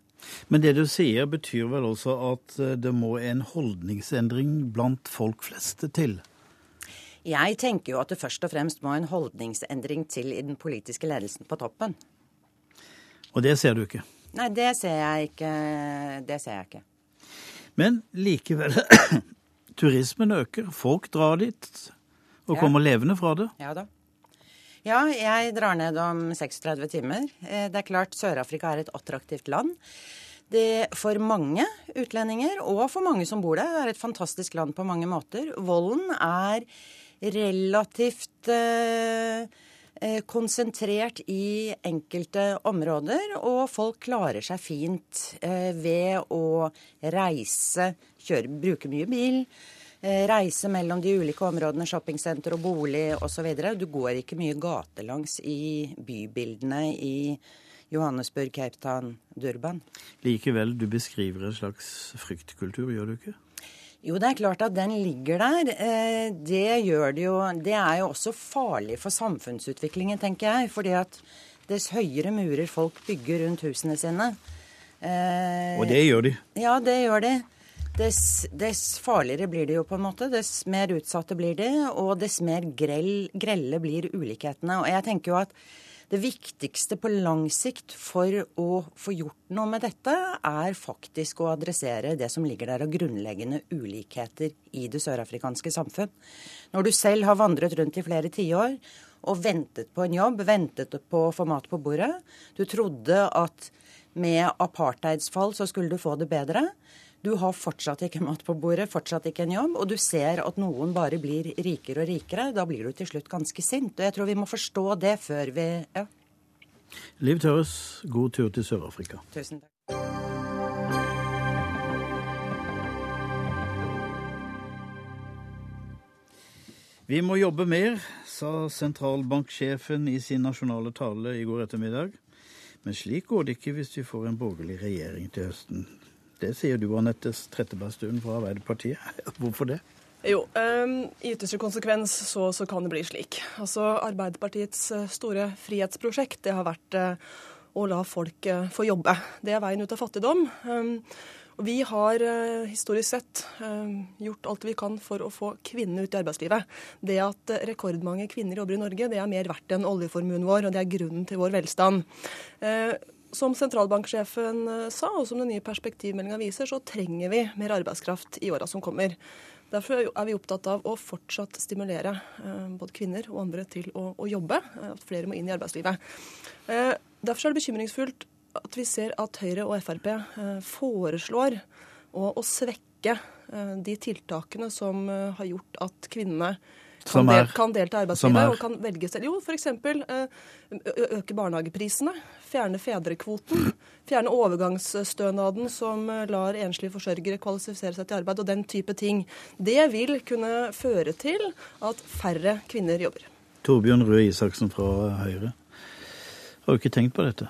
Men det du sier betyr vel også at eh, det må en holdningsendring blant folk fleste til? Jeg tenker jo at det først og fremst må en holdningsendring til i den politiske ledelsen på toppen. Og det ser du ikke? Nei, det ser jeg ikke. Det ser jeg ikke. Men likevel, turismen øker. Folk drar dit og ja. kommer levende fra det. Ja da. Ja, jeg drar ned om 36 timer. Eh, det er klart Sør-Afrika er et attraktivt land. Det for mange utlendinger, og for mange som bor der, er et fantastisk land på mange måter. Volden er relativt eh, eh, konsentrert i enkelte områder, og folk klarer seg fint eh, ved å reise, kjøre, bruke mye bil. Reise mellom de ulike områdene, shoppingsenter og bolig osv. Du går ikke mye gatelangs i bybildene i Johannesburg, Cape Town, Durban. Likevel, du beskriver en slags fryktkultur, gjør du ikke? Jo, det er klart at den ligger der. Eh, det gjør det jo Det er jo også farlig for samfunnsutviklingen, tenker jeg. Fordi at dess høyere murer folk bygger rundt husene sine eh, Og det gjør de? Ja, det gjør de. Dess, dess, farligere blir det jo, på en måte. Dess mer utsatte blir de, og dess mer grell, grelle blir ulikhetene. Og jeg tenker jo at det viktigste på lang sikt for å få gjort noe med dette, er faktisk å adressere det som ligger der av grunnleggende ulikheter i det sørafrikanske samfunn. Når du selv har vandret rundt i flere tiår og ventet på en jobb, ventet på å få mat på bordet, du trodde at med apartheidsfall så skulle du få det bedre. Du har fortsatt ikke mat på bordet, fortsatt ikke en jobb, og du ser at noen bare blir rikere og rikere. Da blir du til slutt ganske sint. Og jeg tror vi må forstå det før vi ja. Liv Tørres, god tur til Sør-Afrika. Tusen takk. Vi må jobbe mer, sa sentralbanksjefen i sin nasjonale tale i går ettermiddag. Men slik går det ikke hvis vi får en borgerlig regjering til høsten. Det sier du, Anette Trettebergstuen fra Arbeiderpartiet. Hvorfor det? Jo, um, i ytterste konsekvens så, så, kan det bli slik. Altså Arbeiderpartiets eh, store frihetsprosjekt det har vært uh, å la folk uh, få jobbe. Det er veien ut av fattigdom. Um, vi har historisk sett gjort alt vi kan for å få kvinnene ut i arbeidslivet. Det at rekordmange kvinner jobber i Norge, det er mer verdt enn oljeformuen vår, og det er grunnen til vår velstand. Som sentralbanksjefen eh, sa, og som den nye perspektivmeldinga viser, så trenger vi mer arbeidskraft i åra som kommer. Derfor er vi opptatt av å fortsatt stimulere eh, både kvinner og andre til å, å jobbe. Eh, at flere må inn i arbeidslivet. Derfor er det bekymringsfullt at vi ser at Høyre og Frp foreslår å, å svekke de tiltakene som har gjort at kvinnene kan, del, kan delta i arbeidslivet og kan velge selv. Jo, f.eks. øke barnehageprisene, fjerne fedrekvoten, fjerne overgangsstønaden som lar enslige forsørgere kvalifisere seg til arbeid, og den type ting. Det vil kunne føre til at færre kvinner jobber. Torbjørn Røe Isaksen fra Høyre. Har du ikke tenkt på dette?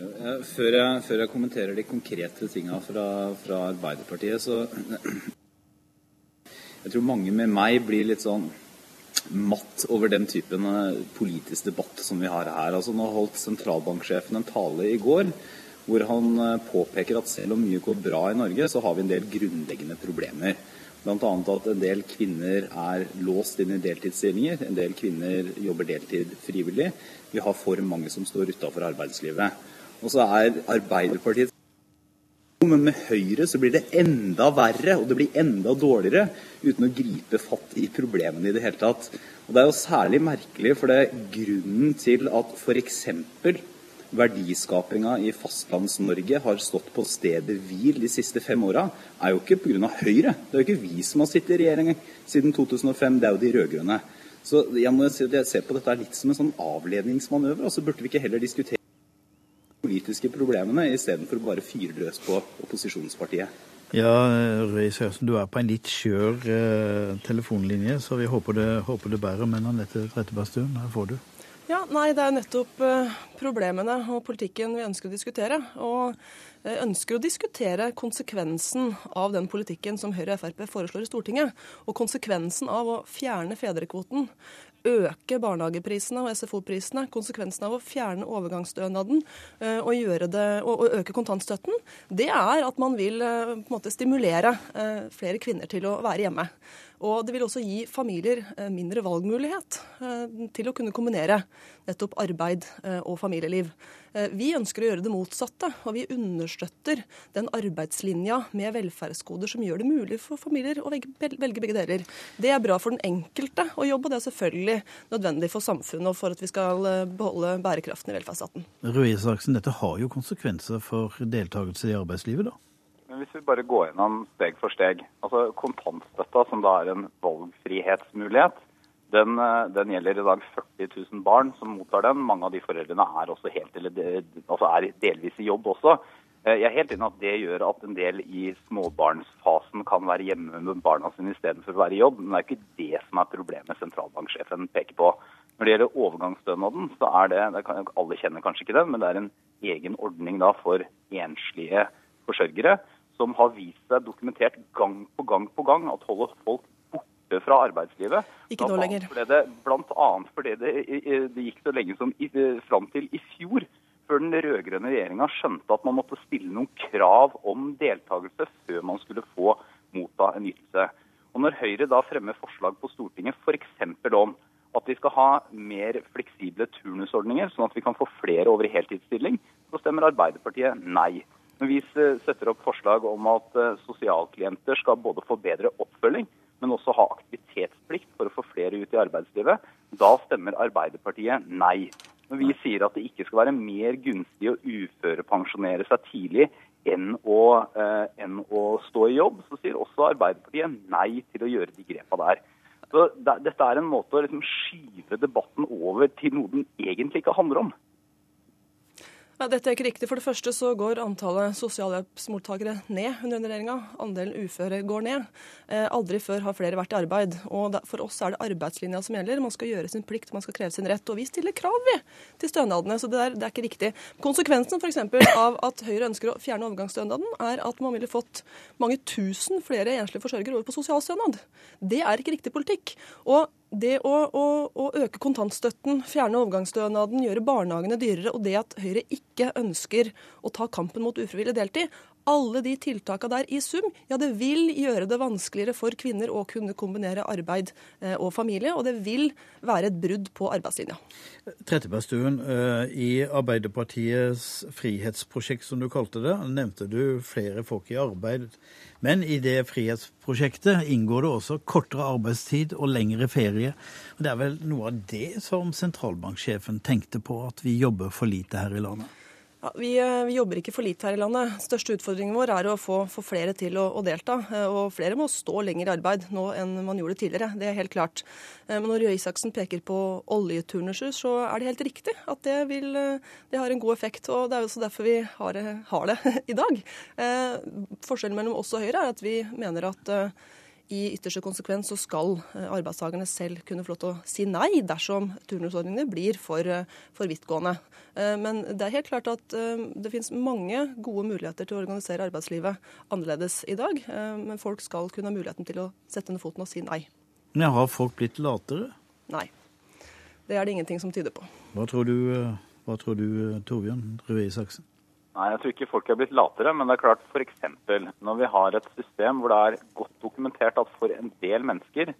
Før jeg, før jeg kommenterer de konkrete tinga fra, fra Arbeiderpartiet, så jeg tror mange med meg blir litt sånn matt over den typen eh, politisk debatt som vi har her. Altså, nå holdt sentralbanksjefen en tale i går hvor han eh, påpeker at selv om mye går bra i Norge, så har vi en del grunnleggende problemer. Bl.a. at en del kvinner er låst inn i deltidsstillinger. En del kvinner jobber deltid frivillig. Vi har for mange som står utafor arbeidslivet. Og så er Arbeiderpartiets Men med Høyre så blir det enda verre, og det blir enda dårligere, uten å gripe fatt i problemene i det hele tatt. Og Det er jo særlig merkelig, for det er grunnen til at f.eks. verdiskapinga i Fastlands-Norge har stått på stedet hvil de siste fem åra, er jo ikke pga. Høyre. Det er jo ikke vi som har sittet i regjering siden 2005, det er jo de rød-grønne. Så jeg må ser på dette litt som en sånn avledningsmanøver. så Burde vi ikke heller diskutere politiske problemene istedenfor bare fyre løs på opposisjonspartiet. Ja, Røe Isaksen, du er på en litt skjør eh, telefonlinje, så vi håper det, håper det bærer. Men Anette Trettebergstuen, her får du. Ja, nei, Det er nettopp eh, problemene og politikken vi ønsker å diskutere. Og jeg ønsker å diskutere konsekvensen av den politikken som Høyre og Frp foreslår i Stortinget. Og konsekvensen av å fjerne fedrekvoten øke barnehageprisene og SFO-prisene, konsekvensen av å fjerne overgangsstønaden eh, og, det, og, øke kontantstøtten, det er at man vil eh, måte stimulere eh, flere kvinner til å være hjemme. Og det vil også gi familier mindre valgmulighet til å kunne kombinere nettopp arbeid og familieliv. Vi ønsker å gjøre det motsatte, og vi understøtter den arbeidslinja med velferdsgoder som gjør det mulig for familier å velge begge deler. Det er bra for den enkelte å jobbe, og det er selvfølgelig selvfølgelig nødvendig for samfunnet og for at vi skal eh, beholde bærekraften i velferdsstaten. Røe Isaksen, dette har jo konsekvenser for deltakelse i arbeidslivet, da? Men hvis vi bare går gjennom steg for steg. altså Kontantstøtta, som da er en valgfrihetsmulighet, den, eh, den, gjelder i dag 40 000 barn som mottar den. Mange av de foreldrene er, også helt, eller, altså er delvis i jobb også. Eh, jeg er helt enig at det gjør at en del i småbarnsfasen kan være hjemme med barna sine istedenfor å være i jobb, men det er ikke det som er problemet sentralbanksjefen peker på. Når det gjelder overgangsstønaden, så er det, det kan, alle kjenner kanskje ikke den, men det er en egen ordning da for enslige forsørgere som har vist seg dokumentert gang på gang på gang at holder folk borte fra arbeidslivet. Ikke nå lenger. Blant annet fordi det, det gikk så lenge som i, fram til i fjor før den rød-grønne regjeringa skjønte at man måtte stille noen krav om deltakelse før man skulle få motta en ytelse. Og Når Høyre da fremmer forslag på Stortinget f.eks. om at vi skal ha mer fleksible turnusordninger, sånn at vi kan få flere over i heltidsstilling, så stemmer Arbeiderpartiet nei. Når vi setter opp forslag om at eh, sosialklienter skal både få bedre oppfølging, men også ha aktivitetsplikt for å få flere ut i arbeidslivet, da stemmer Arbeiderpartiet nei. Når vi sier at det ikke skal være mer gunstig å uførepensjonere seg tidlig enn å, eh, enn å, stå i jobb, så sier også Arbeiderpartiet nei til å gjøre de grepa der. Så det, Dette er en måte å liksom skyve debatten over til noe den egentlig ikke handler om. Ja, dette er ikke riktig. For det første så går antallet sosialhjelpsmottakere ned under regjeringa. Andelen uføre går ned. Eh, aldri før har flere vært i arbeid. Og for oss er det arbeidslinja som gjelder. Man skal gjøre sin plikt, man skal kreve sin rett. Og vi stiller krav, vi, til stønadene. Så det, der, det er ikke riktig. Konsekvensen f.eks. av at Høyre ønsker å fjerne overgangsstønaden, er at man ville fått mange tusen flere enslige forsørgere over på sosialstønad. Det er ikke riktig politikk. Og det å, å, å, øke kontantstøtten, fjerne overgangsstønaden, gjøre barnehagene dyrere, og det at Høyre ikke ønsker å ta kampen mot ufrivillig deltid, alle de tiltakene der i sum, ja det vil gjøre det vanskeligere for kvinner å kunne kombinere arbeid eh, og familie, og det vil være et brudd på arbeidslinja. Trettebergstuen, eh, i Arbeiderpartiets frihetsprosjekt, som du kalte det, nevnte du flere folk i arbeid. Men i det frihetsprosjektet inngår det også kortere arbeidstid og lengre ferie. Det er vel noe av det som sentralbanksjefen tenkte på, at vi jobber for lite her i landet? Ja, vi, eh, vi, jobber ikke for lite her i landet. Største utfordringen vår er å få, få flere til å, å, delta. Eh, og flere må stå lenger i arbeid nå enn man gjorde tidligere. Det er helt klart. Eh, men når Røe Isaksen peker på oljeturnuser, så er det helt riktig at det, vil, det har en god effekt. Og det er også derfor vi har, har det i dag. Forskjellen mellom oss og Høyre er at vi mener at i ytterste konsekvens så skal eh, arbeidstakerne selv kunne få lov til å si nei dersom turnusordningene blir for, eh, for vidtgående. Eh, men det er helt klart at det finnes mange gode muligheter til å organisere arbeidslivet annerledes i dag. Men folk skal kunne ha muligheten til å sette ned foten og si nei. Men har folk blitt latere? Nei. Det er det ingenting som tyder på. Hva tror du, hva tror du Torbjørn Røe Isaksen? Nei, Jeg tror ikke folk er blitt latere, men det er klart f.eks. når vi har et system hvor det er godt dokumentert at for en del mennesker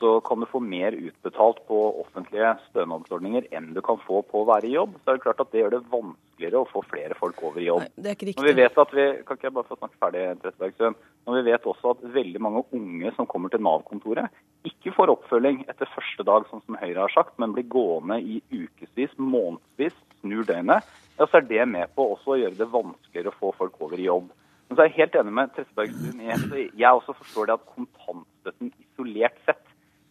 så kan du få mer utbetalt på offentlige stønadsordninger enn du kan få på å være i jobb, så er det klart at det gjør det vanskeligere å få flere folk over i jobb. Nei, det er ikke Når vi riktig. vet at vi, kan ikke jeg bare få snakke ferdig, Trettebergstuen? Når vi vet også at veldig mange unge som kommer til Nav-kontoret, ikke får oppfølging etter første dag, sånn som Høyre har sagt, men blir gående i ukevis, månedsvis, snur døgnet, ja, så er det med på også å gjøre det vanskeligere å få folk over i jobb. Men så er jeg helt enig med Trettebergstuen i jeg også forstår det at kontantstøtten isolert sett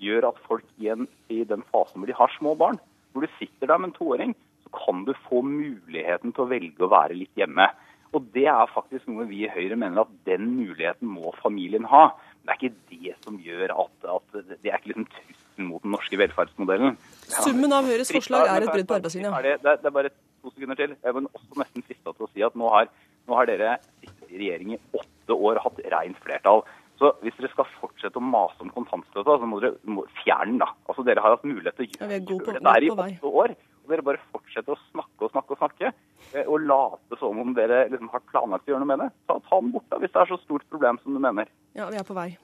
gjør at folk i, en, i den fasen hvor de har små barn, hvor du sitter der med en toåring, så kan du få muligheten til å velge å være litt hjemme. Og det er faktisk noe vi i Høyre mener at den muligheten må familien ha. Men det er ikke det som gjør at, at det er ikke liksom trusselen mot den norske velferdsmodellen. Summen av Høyres forslag er et brudd på arbeidslinja. Det, det, det er bare to sekunder til. Jeg vil også nesten frista til å si at nå har, nå har dere sittet i regjering i åtte år og hatt rent flertall. Så hvis dere skal fortsette å mase om kontantstøtta, så må dere må, fjerne den, da. Altså, dere har hatt mulighet til å gjøre, ja, på- det der i åtte år. Og dere bare fortsetter å snakke og snakke og snakke. eh, Og late som om dere liksom har planlagt å gjøre noe med det. Ta, ta den bort, da, hvis det er så stort problem som du mener. Ja, vi er på vei.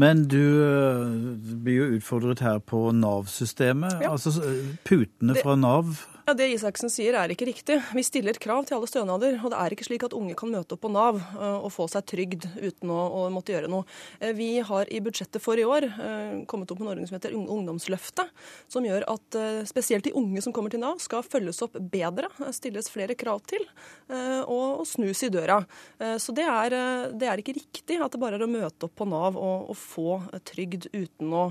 Men du øh, blir jo utfordret her på Nav-systemet. Ja. Altså øh, putene fra Nav. Ja, Det Isaksen sier er ikke riktig. Vi stiller krav til alle stønader. Og det er ikke slik at unge kan møte opp på Nav eh, og få seg trygd uten å, å måtte gjøre noe. Eh, Vi har i budsjettet for i år eh, kommet opp med en ordning som heter Ung- Ungdomsløftet, som gjør at spesielt de unge som kommer til Nav, skal følges opp bedre, stilles flere krav til og, snus i døra. Så det er, det er ikke riktig at det bare er å møte opp på Nav og, og få trygd uten å,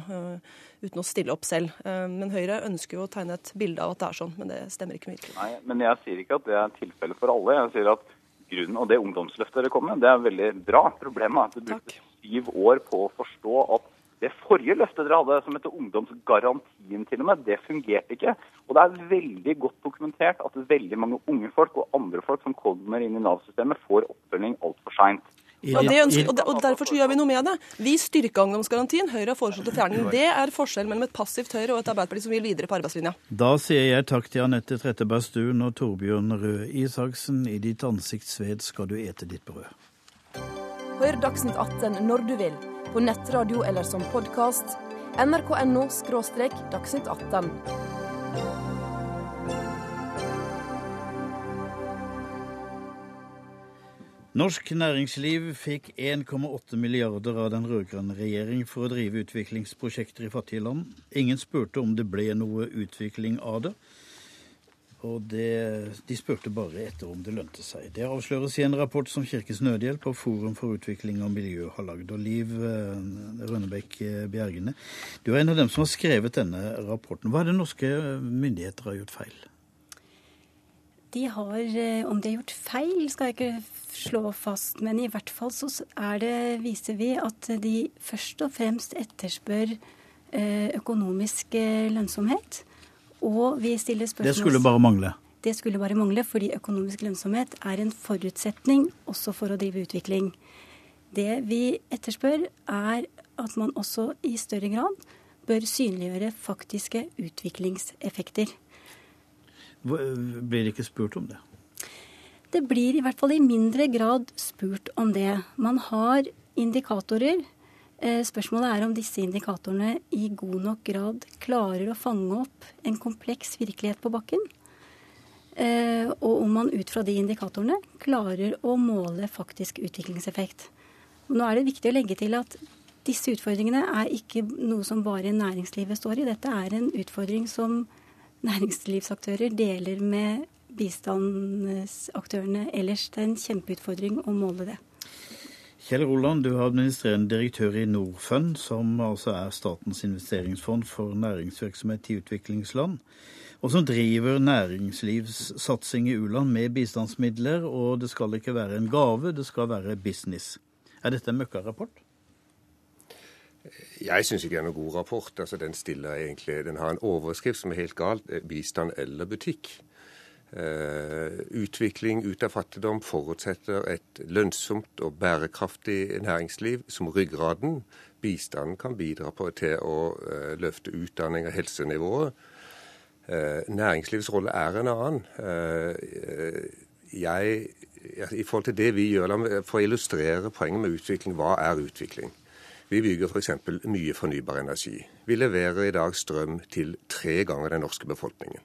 uten å stille opp selv. Eh, Men Høyre ønsker jo å tegne et bilde av at det er sånn, men det stemmer ikke med virkeligheten. Nei, men jeg sier ikke at det er tilfellet for alle. Jeg sier at grunnen, og det ungdomsløftet dere kom med, det er veldig bra. Problemet er at du brukte syv år på å forstå at det forrige løftet dere hadde, som heter ungdomsgarantien til og med, det fungerte ikke. Og det er veldig godt dokumentert at veldig mange unge folk og andre folk som kommer inn i Nav-systemet, får oppfølging altfor seint. Det ønsker, og, de- og Derfor så gjør vi noe med det. Vi styrka ungdomsgarantien. Høyre har foreslått å fjerne den. Det er forskjell mellom et passivt Høyre og et Arbeiderparti som vil videre på arbeidslinja. Da sier jeg takk til Anette Trettebergstuen og Torbjørn Røe Isaksen. I ditt ansiktsved skal du ete ditt brød. Hør Dagsnytt 18 når du vil, på nettradio eller som podkast. nrk.no – dagsnytt 18. Norsk næringsliv fikk 1,8 milliarder av den rød-grønne regjering for å drive utviklingsprosjekter i fattige land. Ingen spurte om det ble noe utvikling av det. Og det, de spurte bare etter om det lønte seg. Det avsløres i en rapport som Kirkens Nødhjelp og Forum for utvikling og miljø har lagd. Og Liv eh, Rønnebekk eh, Bjergene, du er en av dem som har skrevet denne rapporten. Hva er det norske myndigheter har gjort feil? De har, eh, Om de har gjort feil, skal jeg ikke slå fast, men i hvert fall så er det, viser vi at de først og fremst etterspør eh, økonomisk eh, lønnsomhet. Og vi stiller spørsmål Det skulle bare mangle. Det skulle bare mangle, fordi økonomisk lønnsomhet er en forutsetning også for å drive utvikling. Det vi etterspør, er at man også i større grad bør synliggjøre faktiske utviklingseffekter. Blir det ikke spurt om det? Det blir i hvert fall i mindre grad spurt om det. Man har indikatorer. Eh, Spørsmålet er om disse indikatorene i god nok grad klarer å fange opp en kompleks virkelighet på bakken. Eh, Og om man ut fra de indikatorene klarer å måle faktisk utviklingseffekt. Nå er det viktig å legge til at disse utfordringene er ikke noe som bare næringslivet står i. Dette er en utfordring som næringslivsaktører deler med bistandsaktørene ellers. Det er en kjempeutfordring å måle det. Kjell Roland, du er administrerende direktør i Norfund, som altså er statens investeringsfond for næringsvirksomhet i utviklingsland, og som driver næringslivssatsing i u-land med bistandsmidler, og det skal ikke være en gave, det skal være business. Er dette en møkkarapport? Jeg syns ikke det er noen god rapport. Altså, den, egentlig, den har en overskrift som er helt galt. eh, Bistand eller butikk. Uh, utvikling ut av fattigdom forutsetter et lønnsomt og bærekraftig næringsliv som ryggraden. Bistanden kan bidra på, til å uh, løfte utdanning og helsenivået. Uh, næringslivets rolle er en annen. Jeg, I forhold til det vi gjør, meg få illustrere poenget med utvikling. Hva er utvikling? Vi bygger f.eks. mye fornybar energi. Vi leverer i dag strøm til tre ganger den norske befolkningen.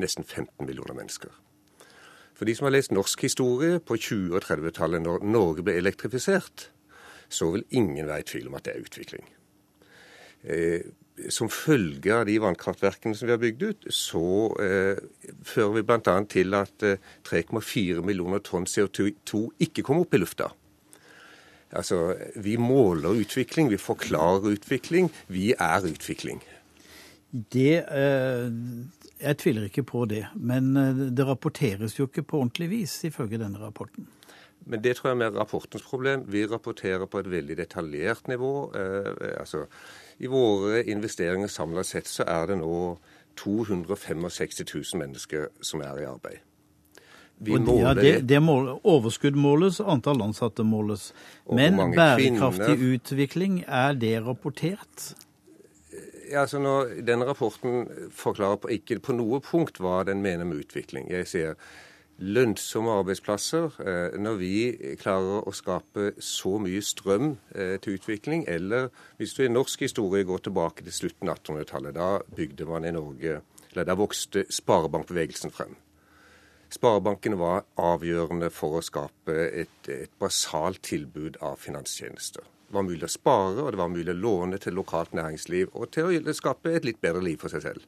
Nesten 15 millioner mennesker. For de som har lest norsk historie på 20- og 30-tallet, når Norge ble elektrifisert, så vil ingen være i tvil om at det er utvikling. Eh, som følge av de vannkraftverkene som vi har bygd ut, så eh, fører vi bl.a. til at eh, 3,4 millioner tonn CO2 ikke kommer opp i lufta. Altså, Vi måler utvikling, vi forklarer utvikling. Vi er utvikling. Det eh, Jeg tviler ikke på det. Men eh, det rapporteres jo ikke på ordentlig vis, ifølge denne rapporten. Men det tror jeg er mer rapportens problem. Vi rapporterer på et veldig detaljert nivå. Eh, altså, I våre investeringer samla sett så er det nå 265 000 mennesker som er i arbeid. Vi det, ja, det, det måler, overskudd måles, antall ansatte måles. Men bærekraftig kvinner, utvikling, er det rapportert? Ja, altså når Denne rapporten forklarer på, ikke på noe punkt hva den mener med utvikling. Jeg sier lønnsomme arbeidsplasser. Eh, når vi klarer å skape så mye strøm eh, til utvikling, eller hvis du i norsk historie går tilbake til slutten av 1800-tallet, da bygde man i Norge eller Da vokste sparebankbevegelsen frem. Sparebankene var avgjørende for å skape et, et basalt tilbud av finanstjenester. Det var mulig å spare, og det var mulig å låne til lokalt næringsliv og til å skape et litt bedre liv for seg selv.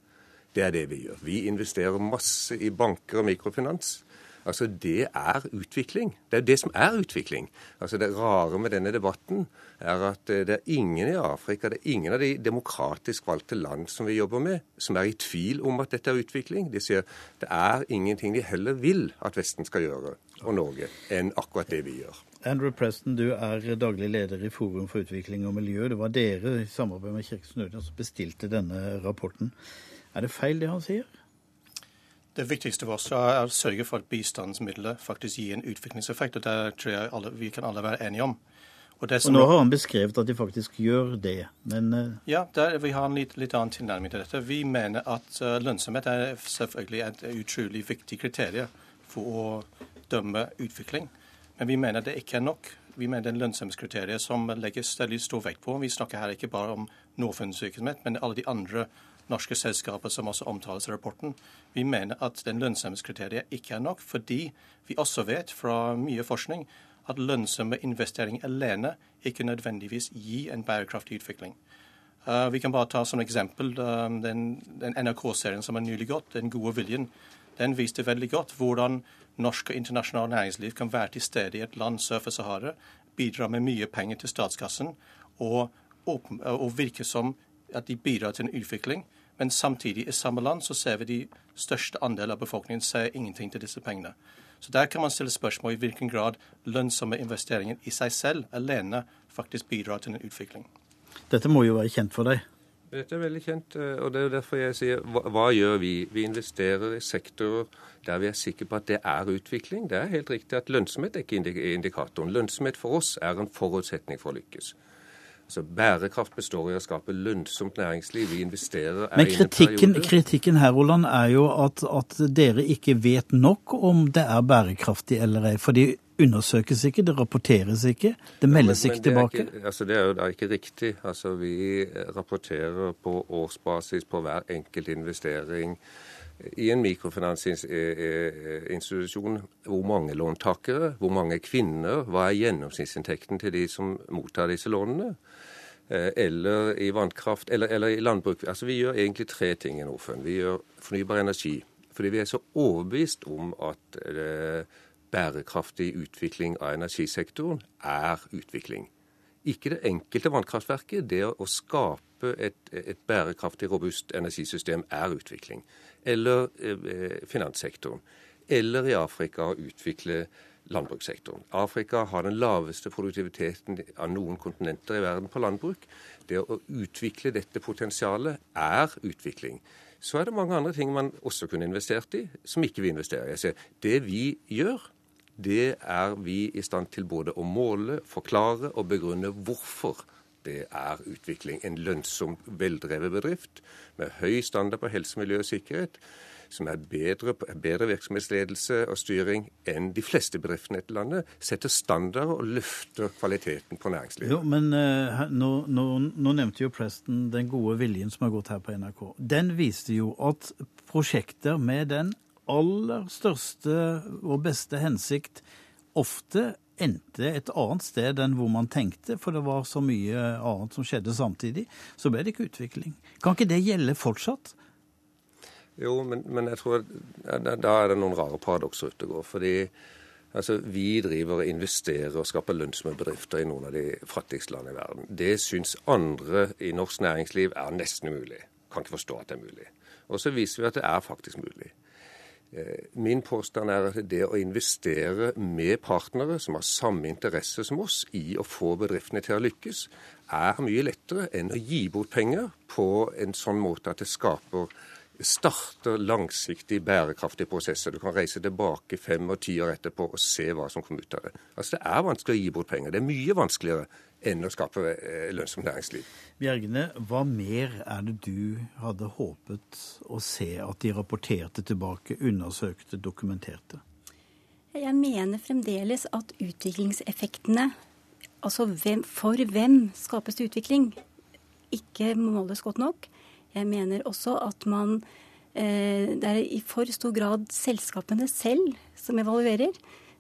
Det er det vi gjør. Vi investerer masse i banker og mikrofinans. Altså, Det er utvikling. Det er det som er utvikling. Altså, Det rare med denne debatten er at eh, det er ingen i Afrika, det er ingen av de demokratisk valgte land som vi jobber med, som er i tvil om at dette er utvikling. De sier det er ingenting de heller vil at Vesten skal gjøre, og Norge, enn akkurat det vi gjør. Andrew Preston, du er daglig leder i Forum for utvikling og miljø. Det var dere i samarbeid med Kirkens Nødhjelp som bestilte denne rapporten. Er det feil det han sier? Det viktigste for oss er å sørge for at bistandsmidler faktisk gir en utviklingseffekt. og Det tror jeg alle, vi kan alle være enige om. Og, og Nå har han beskrevet at de faktisk gjør det, men uh... Ja, der, vi har en litt, litt, annen tilnærming til dette. Vi mener at uh, lønnsomhet er selvfølgelig et utrolig viktig kriterium for å dømme utvikling. Men vi mener det ikke er nok. Vi mener det er lønnsomhetskriteriet som legges veldig stor vekt på. Vi snakker her ikke bare om Norfunds virksomhet, men alle de andre norske selskaper som også omtales i rapporten. Vi mener at den lønnsomhetskriteriet ikke er nok, fordi vi også vet fra mye forskning at lønnsomme investeringer alene ikke nødvendigvis gir en bærekraftig utvikling. Uh, vi kan bare ta som eksempel um, den, den NRK-serien som er nylig gått, 'Den gode viljen'. Den viste veldig godt hvordan norsk og internasjonalt næringsliv kan være til stede i et land sør for Sahara, bidra med mye penger til statskassen og, og virke som at de bidrar til en utvikling men samtidig, i samme land, så ser vi de største andel av befolkningen sier ingenting til disse pengene. Så der kan man stille spørsmål i hvilken grad lønnsomme investeringer i seg selv alene faktisk bidrar til en utvikling. Dette må jo være kjent for deg? Dette er veldig kjent, eh, og det er derfor jeg sier hva, hva gjør vi? Vi investerer i sektorer der vi er sikre på at det er utvikling. Det er helt riktig at lønnsomhet er ikke indikatoren. Lønnsomhet for oss er en forutsetning for å lykkes. Altså, Bærekraft består i å skape lønnsomt næringsliv. Vi investerer Men kritikken, kritikken her, Roland, er jo at, at, dere ikke vet nok om det er bærekraftig eller ei. For det undersøkes ikke, det rapporteres ikke, det meldes ja, men, men ikke tilbake. Ikke, altså, det er jo da ikke riktig. Altså, Vi rapporterer på årsbasis på hver enkelt investering i en mikrofinansinstitusjon hvor mange låntakere, hvor mange kvinner, hva er gjennomsnittsinntekten til de som mottar disse lånene? Eh, eller i vannkraft, eller, eller i landbruk. Altså Vi gjør egentlig tre ting i Norfund. Vi gjør fornybar energi. Fordi vi er så overbevist om at eh, bærekraftig utvikling av energisektoren er utvikling. Ikke det enkelte vannkraftverket. Det å skape et, et bærekraftig, robust energisystem er utvikling eller eh, finanssektoren. Eller i Afrika å utvikle landbrukssektoren. Afrika har den laveste produktiviteten av noen kontinenter i verden på landbruk. Det å utvikle dette potensialet er utvikling. Så er det mange andre ting man også kunne investert i, som ikke vi investerer i. Det vi gjør, det er vi i stand til både å måle, forklare og begrunne hvorfor det er utvikling. En lønnsom, veldrevet bedrift med høy standard på helse, miljø og sikkerhet. Som er bedre, bedre virksomhetsledelse og styring enn de fleste bedriftene i dette landet. Setter standard og løfter kvaliteten på næringslivet. Jo, men uh, nå, nå, nå, nevnte jo Preston den gode viljen som har gått her på NRK. Den viste jo at prosjekter med den aller største og beste hensikt ofte endte et annet sted enn hvor man tenkte, for det var så mye annet som skjedde samtidig, så ble det ikke utvikling. Kan ikke det gjelde fortsatt? Jo, men, men jeg tror da, da er det noen rare paradokser ute og går. Fordi altså, vi driver og investerer og skaper lønnsomme bedrifter i noen av de fattigste landene i verden. Det syns andre i norsk næringsliv er nesten umulig. Kan ikke forstå at det er mulig. Og så viser vi at det er faktisk mulig. Eh, min påstand er at det å investere med partnere som har samme interesse som oss i å få bedriftene til å lykkes, er mye lettere enn å gi bort penger på en sånn måte at det skaper starter langsiktig bærekraftige prosesser. Du kan reise tilbake fem og ti år etterpå og se hva som kom ut av det. Altså Det er vanskelig å gi bort penger. Det er mye vanskeligere enn å skape eh, lønnsomt næringsliv. Bjergene, hva mer er det du hadde håpet å se at de rapporterte tilbake, undersøkte, dokumenterte? Jeg mener fremdeles at utviklingseffektene, altså hvem, for hvem skapes det utvikling, ikke måles godt nok. Jeg mener også at man eh, Det er i for stor grad selskapene selv som evaluerer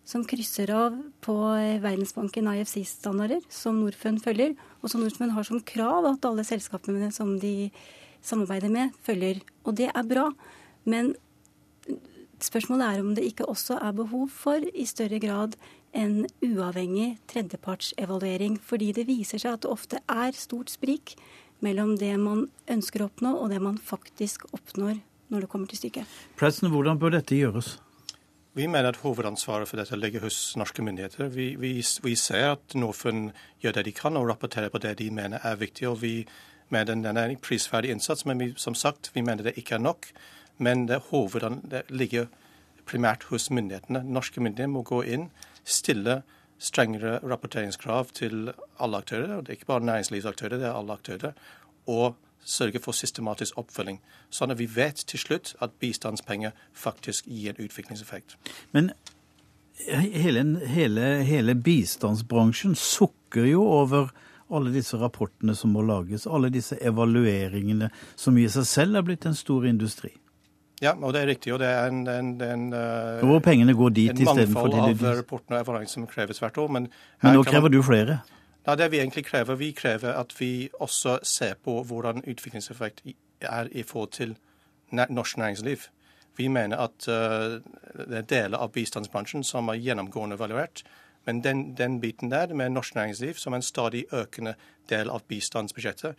som krysser av på Verdensbanken IFC-standarder, som Norfund følger, og som Norfund har som krav at alle selskapene som de samarbeider med, følger. Og det er bra. Men spørsmålet er om det ikke også er behov for i større grad en uavhengig tredjepartsevaluering. Fordi det viser seg at det ofte er stort sprik mellom det man ønsker å oppnå, og det man faktisk oppnår når det kommer til stykket. Preston, hvordan bør dette gjøres? Vi mener at hovedansvaret for dette ligger hos norske myndigheter. Vi, vi, vi ser at Norfund gjør det de kan og rapporterer på det de mener er viktig. og vi mener den er en prisverdig innsats, men vi, som sagt, vi mener det ikke er nok. Men det, hovedan, det ligger primært hos myndighetene. Norske myndigheter må gå inn, stille strengere rapporteringskrav til alle aktører. og Det er ikke bare næringslivsaktører, det er alle aktører. Og sørge for systematisk oppfølging, sånn at vi vet til slutt at bistandspenger faktisk gir en utviklingseffekt. Men hele, hele, hele bistandsbransjen sukker jo over alle disse rapportene som må lages, alle disse evalueringene, som i seg selv er blitt en stor industri. Ja, og det er riktig. og det er en, en, en, Hvor pengene går dit istedenfor til mangfold av rapportene og evalueringer som kreves hvert år. Men, men nå krever man... du flere? Ja, det vi egentlig krever, vi krever at vi også ser på hvordan utviklingseffekt er i forhold til norsk næringsliv. Vi mener at uh, det er deler av bistandsbransjen som er gjennomgående evaluert. Men den, den, biten der med norsk næringsliv som en stadig økende del av bistandsbudsjettet,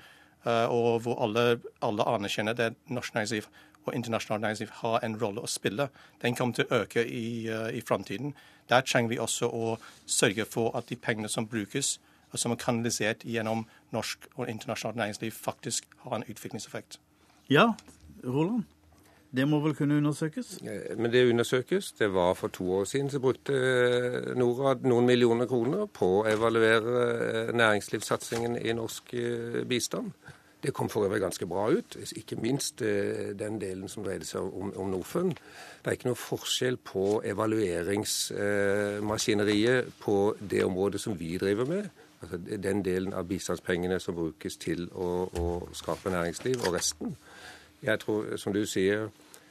uh, og hvor alle, alle anerkjenner det norsk næringsliv og internasjonalt næringsliv har en rolle å spille, den kommer til å øke i, uh, i framtiden. Der trenger vi også å sørge for at de pengene som brukes, og som er kanalisert gjennom norsk og internasjonalt næringsliv, faktisk har en utviklingseffekt. Ja, Roland? Det må vel kunne undersøkes? Eh, men det undersøkes. Det var for to år siden så brukte eh, Norad noen millioner kroner på å evaluere eh, næringslivssatsingen i norsk bistand. Det kom for øvrig ganske bra ut, ikke minst den delen som dreide seg om, om Norfund. Det er ikke noe forskjell på evalueringsmaskineriet på det området som vi driver med, Altså den delen av bistandspengene som brukes til å, å skape næringsliv, og resten. Jeg tror, som du sier,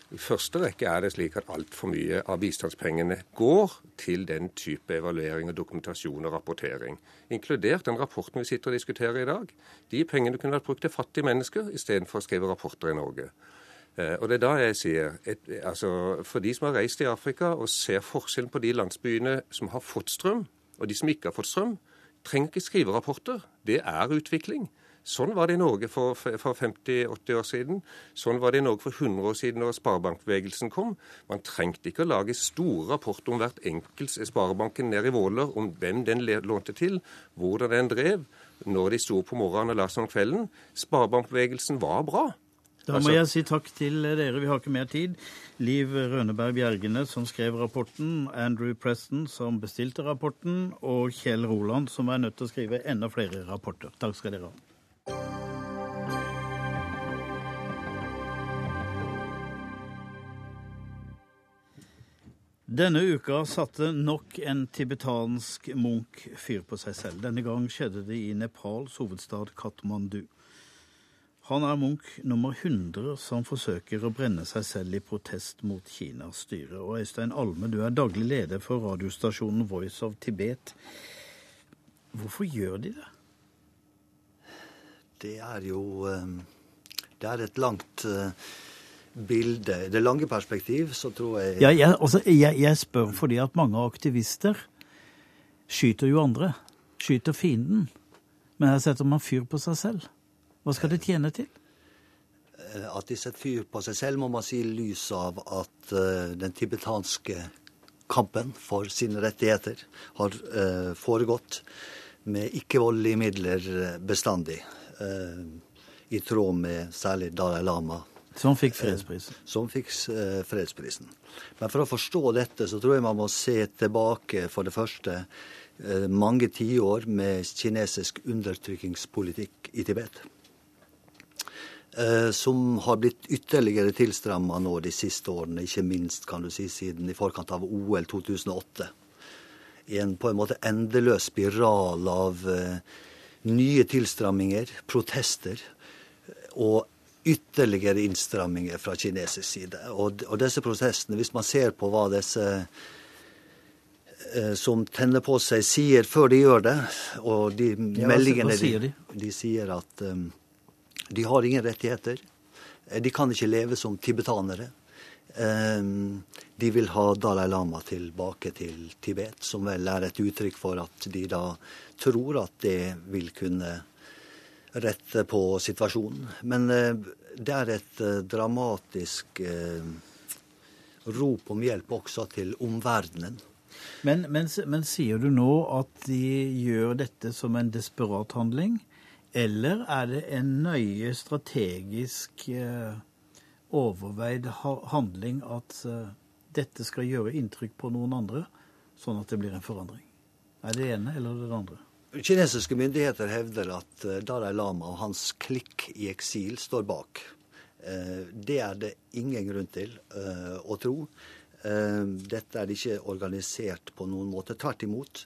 i første rekke er det slik at altfor mye av bistandspengene går til den type evaluering og dokumentasjon og rapportering, inkludert den rapporten vi sitter og diskuterer i dag. De pengene kunne vært brukt til fattige mennesker istedenfor å skrive rapporter i Norge. Eh, og det er da jeg sier, et, altså For de som har reist i Afrika og ser forskjellen på de landsbyene som har fått strøm, og de som ikke har fått strøm, trenger ikke skrive rapporter. Det er utvikling. Sånn var det i Norge for, for 50-80 år siden. Sånn var det i Norge for 100 år siden da sparebankbevegelsen kom. Man trengte ikke å lage store rapporter om hvert enkelt sparebanken nede i Våler, om hvem den lånte til, hvordan den drev, når de sto på morgenen og la seg om kvelden. Sparebankbevegelsen var bra. Da må altså- jeg si takk til dere, vi har ikke mer tid. Liv Røneberg Bjergene, som skrev rapporten, Andrew Preston, som bestilte rapporten, og Kjell Roland, som er nødt til å skrive enda flere rapporter. Takk skal dere ha. Denne uka satte nok en tibetansk munk fyr på seg selv. Denne gang skjedde det i Nepals hovedstad Katmandu. Han er munk nummer 100 som forsøker å brenne seg selv i protest mot Kinas styre. Og Øystein Alme, du er daglig leder for radiostasjonen Voice of Tibet. Hvorfor gjør de det? Det er jo eh, Det er et langt bilde. I det lange perspektiv så tror jeg Ja, jeg, altså, jeg, jeg spør fordi at mange aktivister skyter jo andre. Skyter fienden. Men her setter man fyr på seg selv. Hva skal det tjene til? Eh, At de setter fyr på seg selv, må man si i lys av at uh, den tibetanske kampen for sine rettigheter har uh, foregått med ikke-voldelige midler bestandig. Uh, I tråd med særlig Dalai Lama. Som fikk fredsprisen. Som fikk fredsprisen. Men for å forstå dette, så tror jeg man må se tilbake, for det første, mange tiår med kinesisk undertrykkingspolitikk i Tibet. Eh, som har blitt ytterligere tilstramma nå de siste årene, ikke minst kan du si siden i forkant av OL 2008. I en på en måte endeløs spiral av nye tilstramminger, protester og ytterligere innstramminger fra kinesisk side. Og, og disse protestene, hvis man ser på hva disse uh, som tenner på seg, sier før de gjør det, og de ja, meldingene hva sier de? de, de sier at um, de har ingen rettigheter. Eh, de kan ikke leve som tibetanere. Um, de vil ha Dalai Lama tilbake til Tibet, som vel er et uttrykk for at de da tror at det vil kunne rette på situasjonen. Men eh, det er et dramatisk rop om hjelp også til omverdenen. Men, men, men sier du nå at de gjør dette som en desperat handling? Eller er det en nøye strategisk eh, overveid handling at eh, dette skal gjøre inntrykk på noen andre, sånn at det blir en forandring? Er det ene eller det andre? Kinesiske myndigheter hevder at eh, Dalai Lama og hans klikk i eksil står bak. Det er det ingen grunn til å tro. Dette er ikke organisert på noen måte. Tvert imot.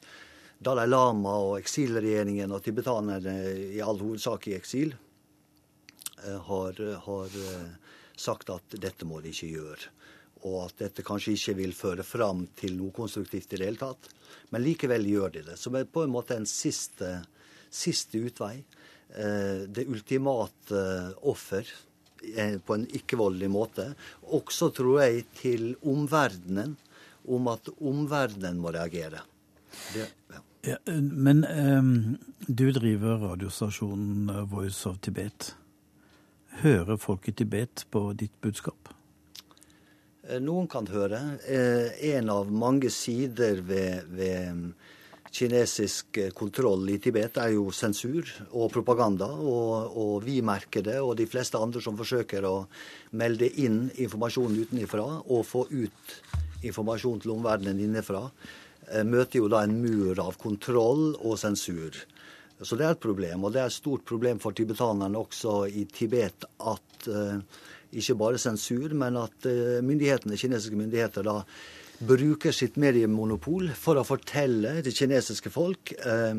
Dalai Lama og eksilregjeringen og tibetanerne, i all hovedsak i eksil, eh, har, har, eh, sagt at dette må de ikke gjøre. Og at dette kanskje ikke vil føre fram til noe konstruktivt i det hele tatt. Men likevel gjør de det. Som er på en måte en siste, siste utvei. Eh, det ultimate offer på en ikke-voldelig måte. Også, tror jeg, til omverdenen om at omverdenen må reagere. Det, ja. Ja, men um, du driver radiostasjonen eh, Voice of Tibet. Hører folk i Tibet på ditt budskap? Eh, noen kan høre. Eh, en av mange sider ved, ved mm, kinesisk kontroll i Tibet er jo sensur og propaganda. Og, og, vi merker det, og de fleste andre som forsøker å melde inn informasjon utenfra og få ut informasjon til omverdenen innenfra, Eh, møter jo da en mur av kontroll og sensur. Så det er et problem. Og det er et stort problem for tibetanerne også i Tibet at ikke bare sensur, men at uh, myndighetene, kinesiske myndigheter da bruker sitt mediemonopol for å fortelle det kinesiske folk eh,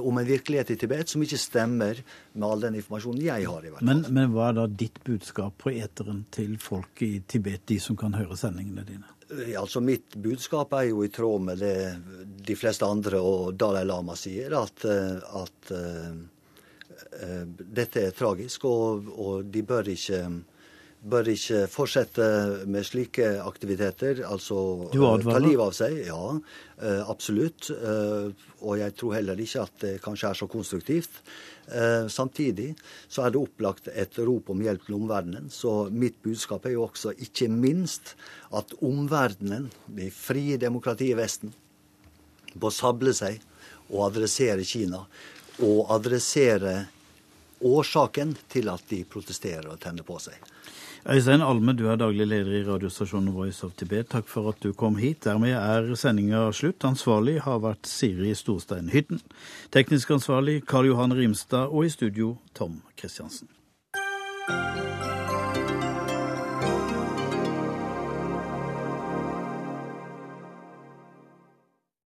om en virkelighet i Tibet som ikke stemmer med all den informasjonen jeg har. i hvert fall. Men, men hva er da ditt budskap på eteren til folk i Tibet, de som kan høre sendingene dine? Altså Mitt budskap er jo i tråd med det de fleste andre og Dalai Lama sier, at, eh, at uh, dette er tragisk, og, og de bør ikke, bør ikke fortsette med slike aktiviteter. Altså ta livet av seg. Ja, uh, absolutt. Uh, og jeg tror heller ikke at det kanskje er så konstruktivt. Eh, samtidig så er det opplagt et rop om hjelp til omverdenen. Så mitt budskap er jo også ikke minst at omverdenen, det frie demokratiet i Vesten, må sable seg og adressere Kina. Og adressere årsaken til at de protesterer og tenner på seg. Øystein Alme, du er daglig leder i radiostasjonen Voice of Tibet. Takk for at du kom hit. Dermed er sendinga slutt. Ansvarlig har vært Siri Storstein Hytten. Teknisk ansvarlig Karl Johan Rimstad, og i studio Tom Kristiansen.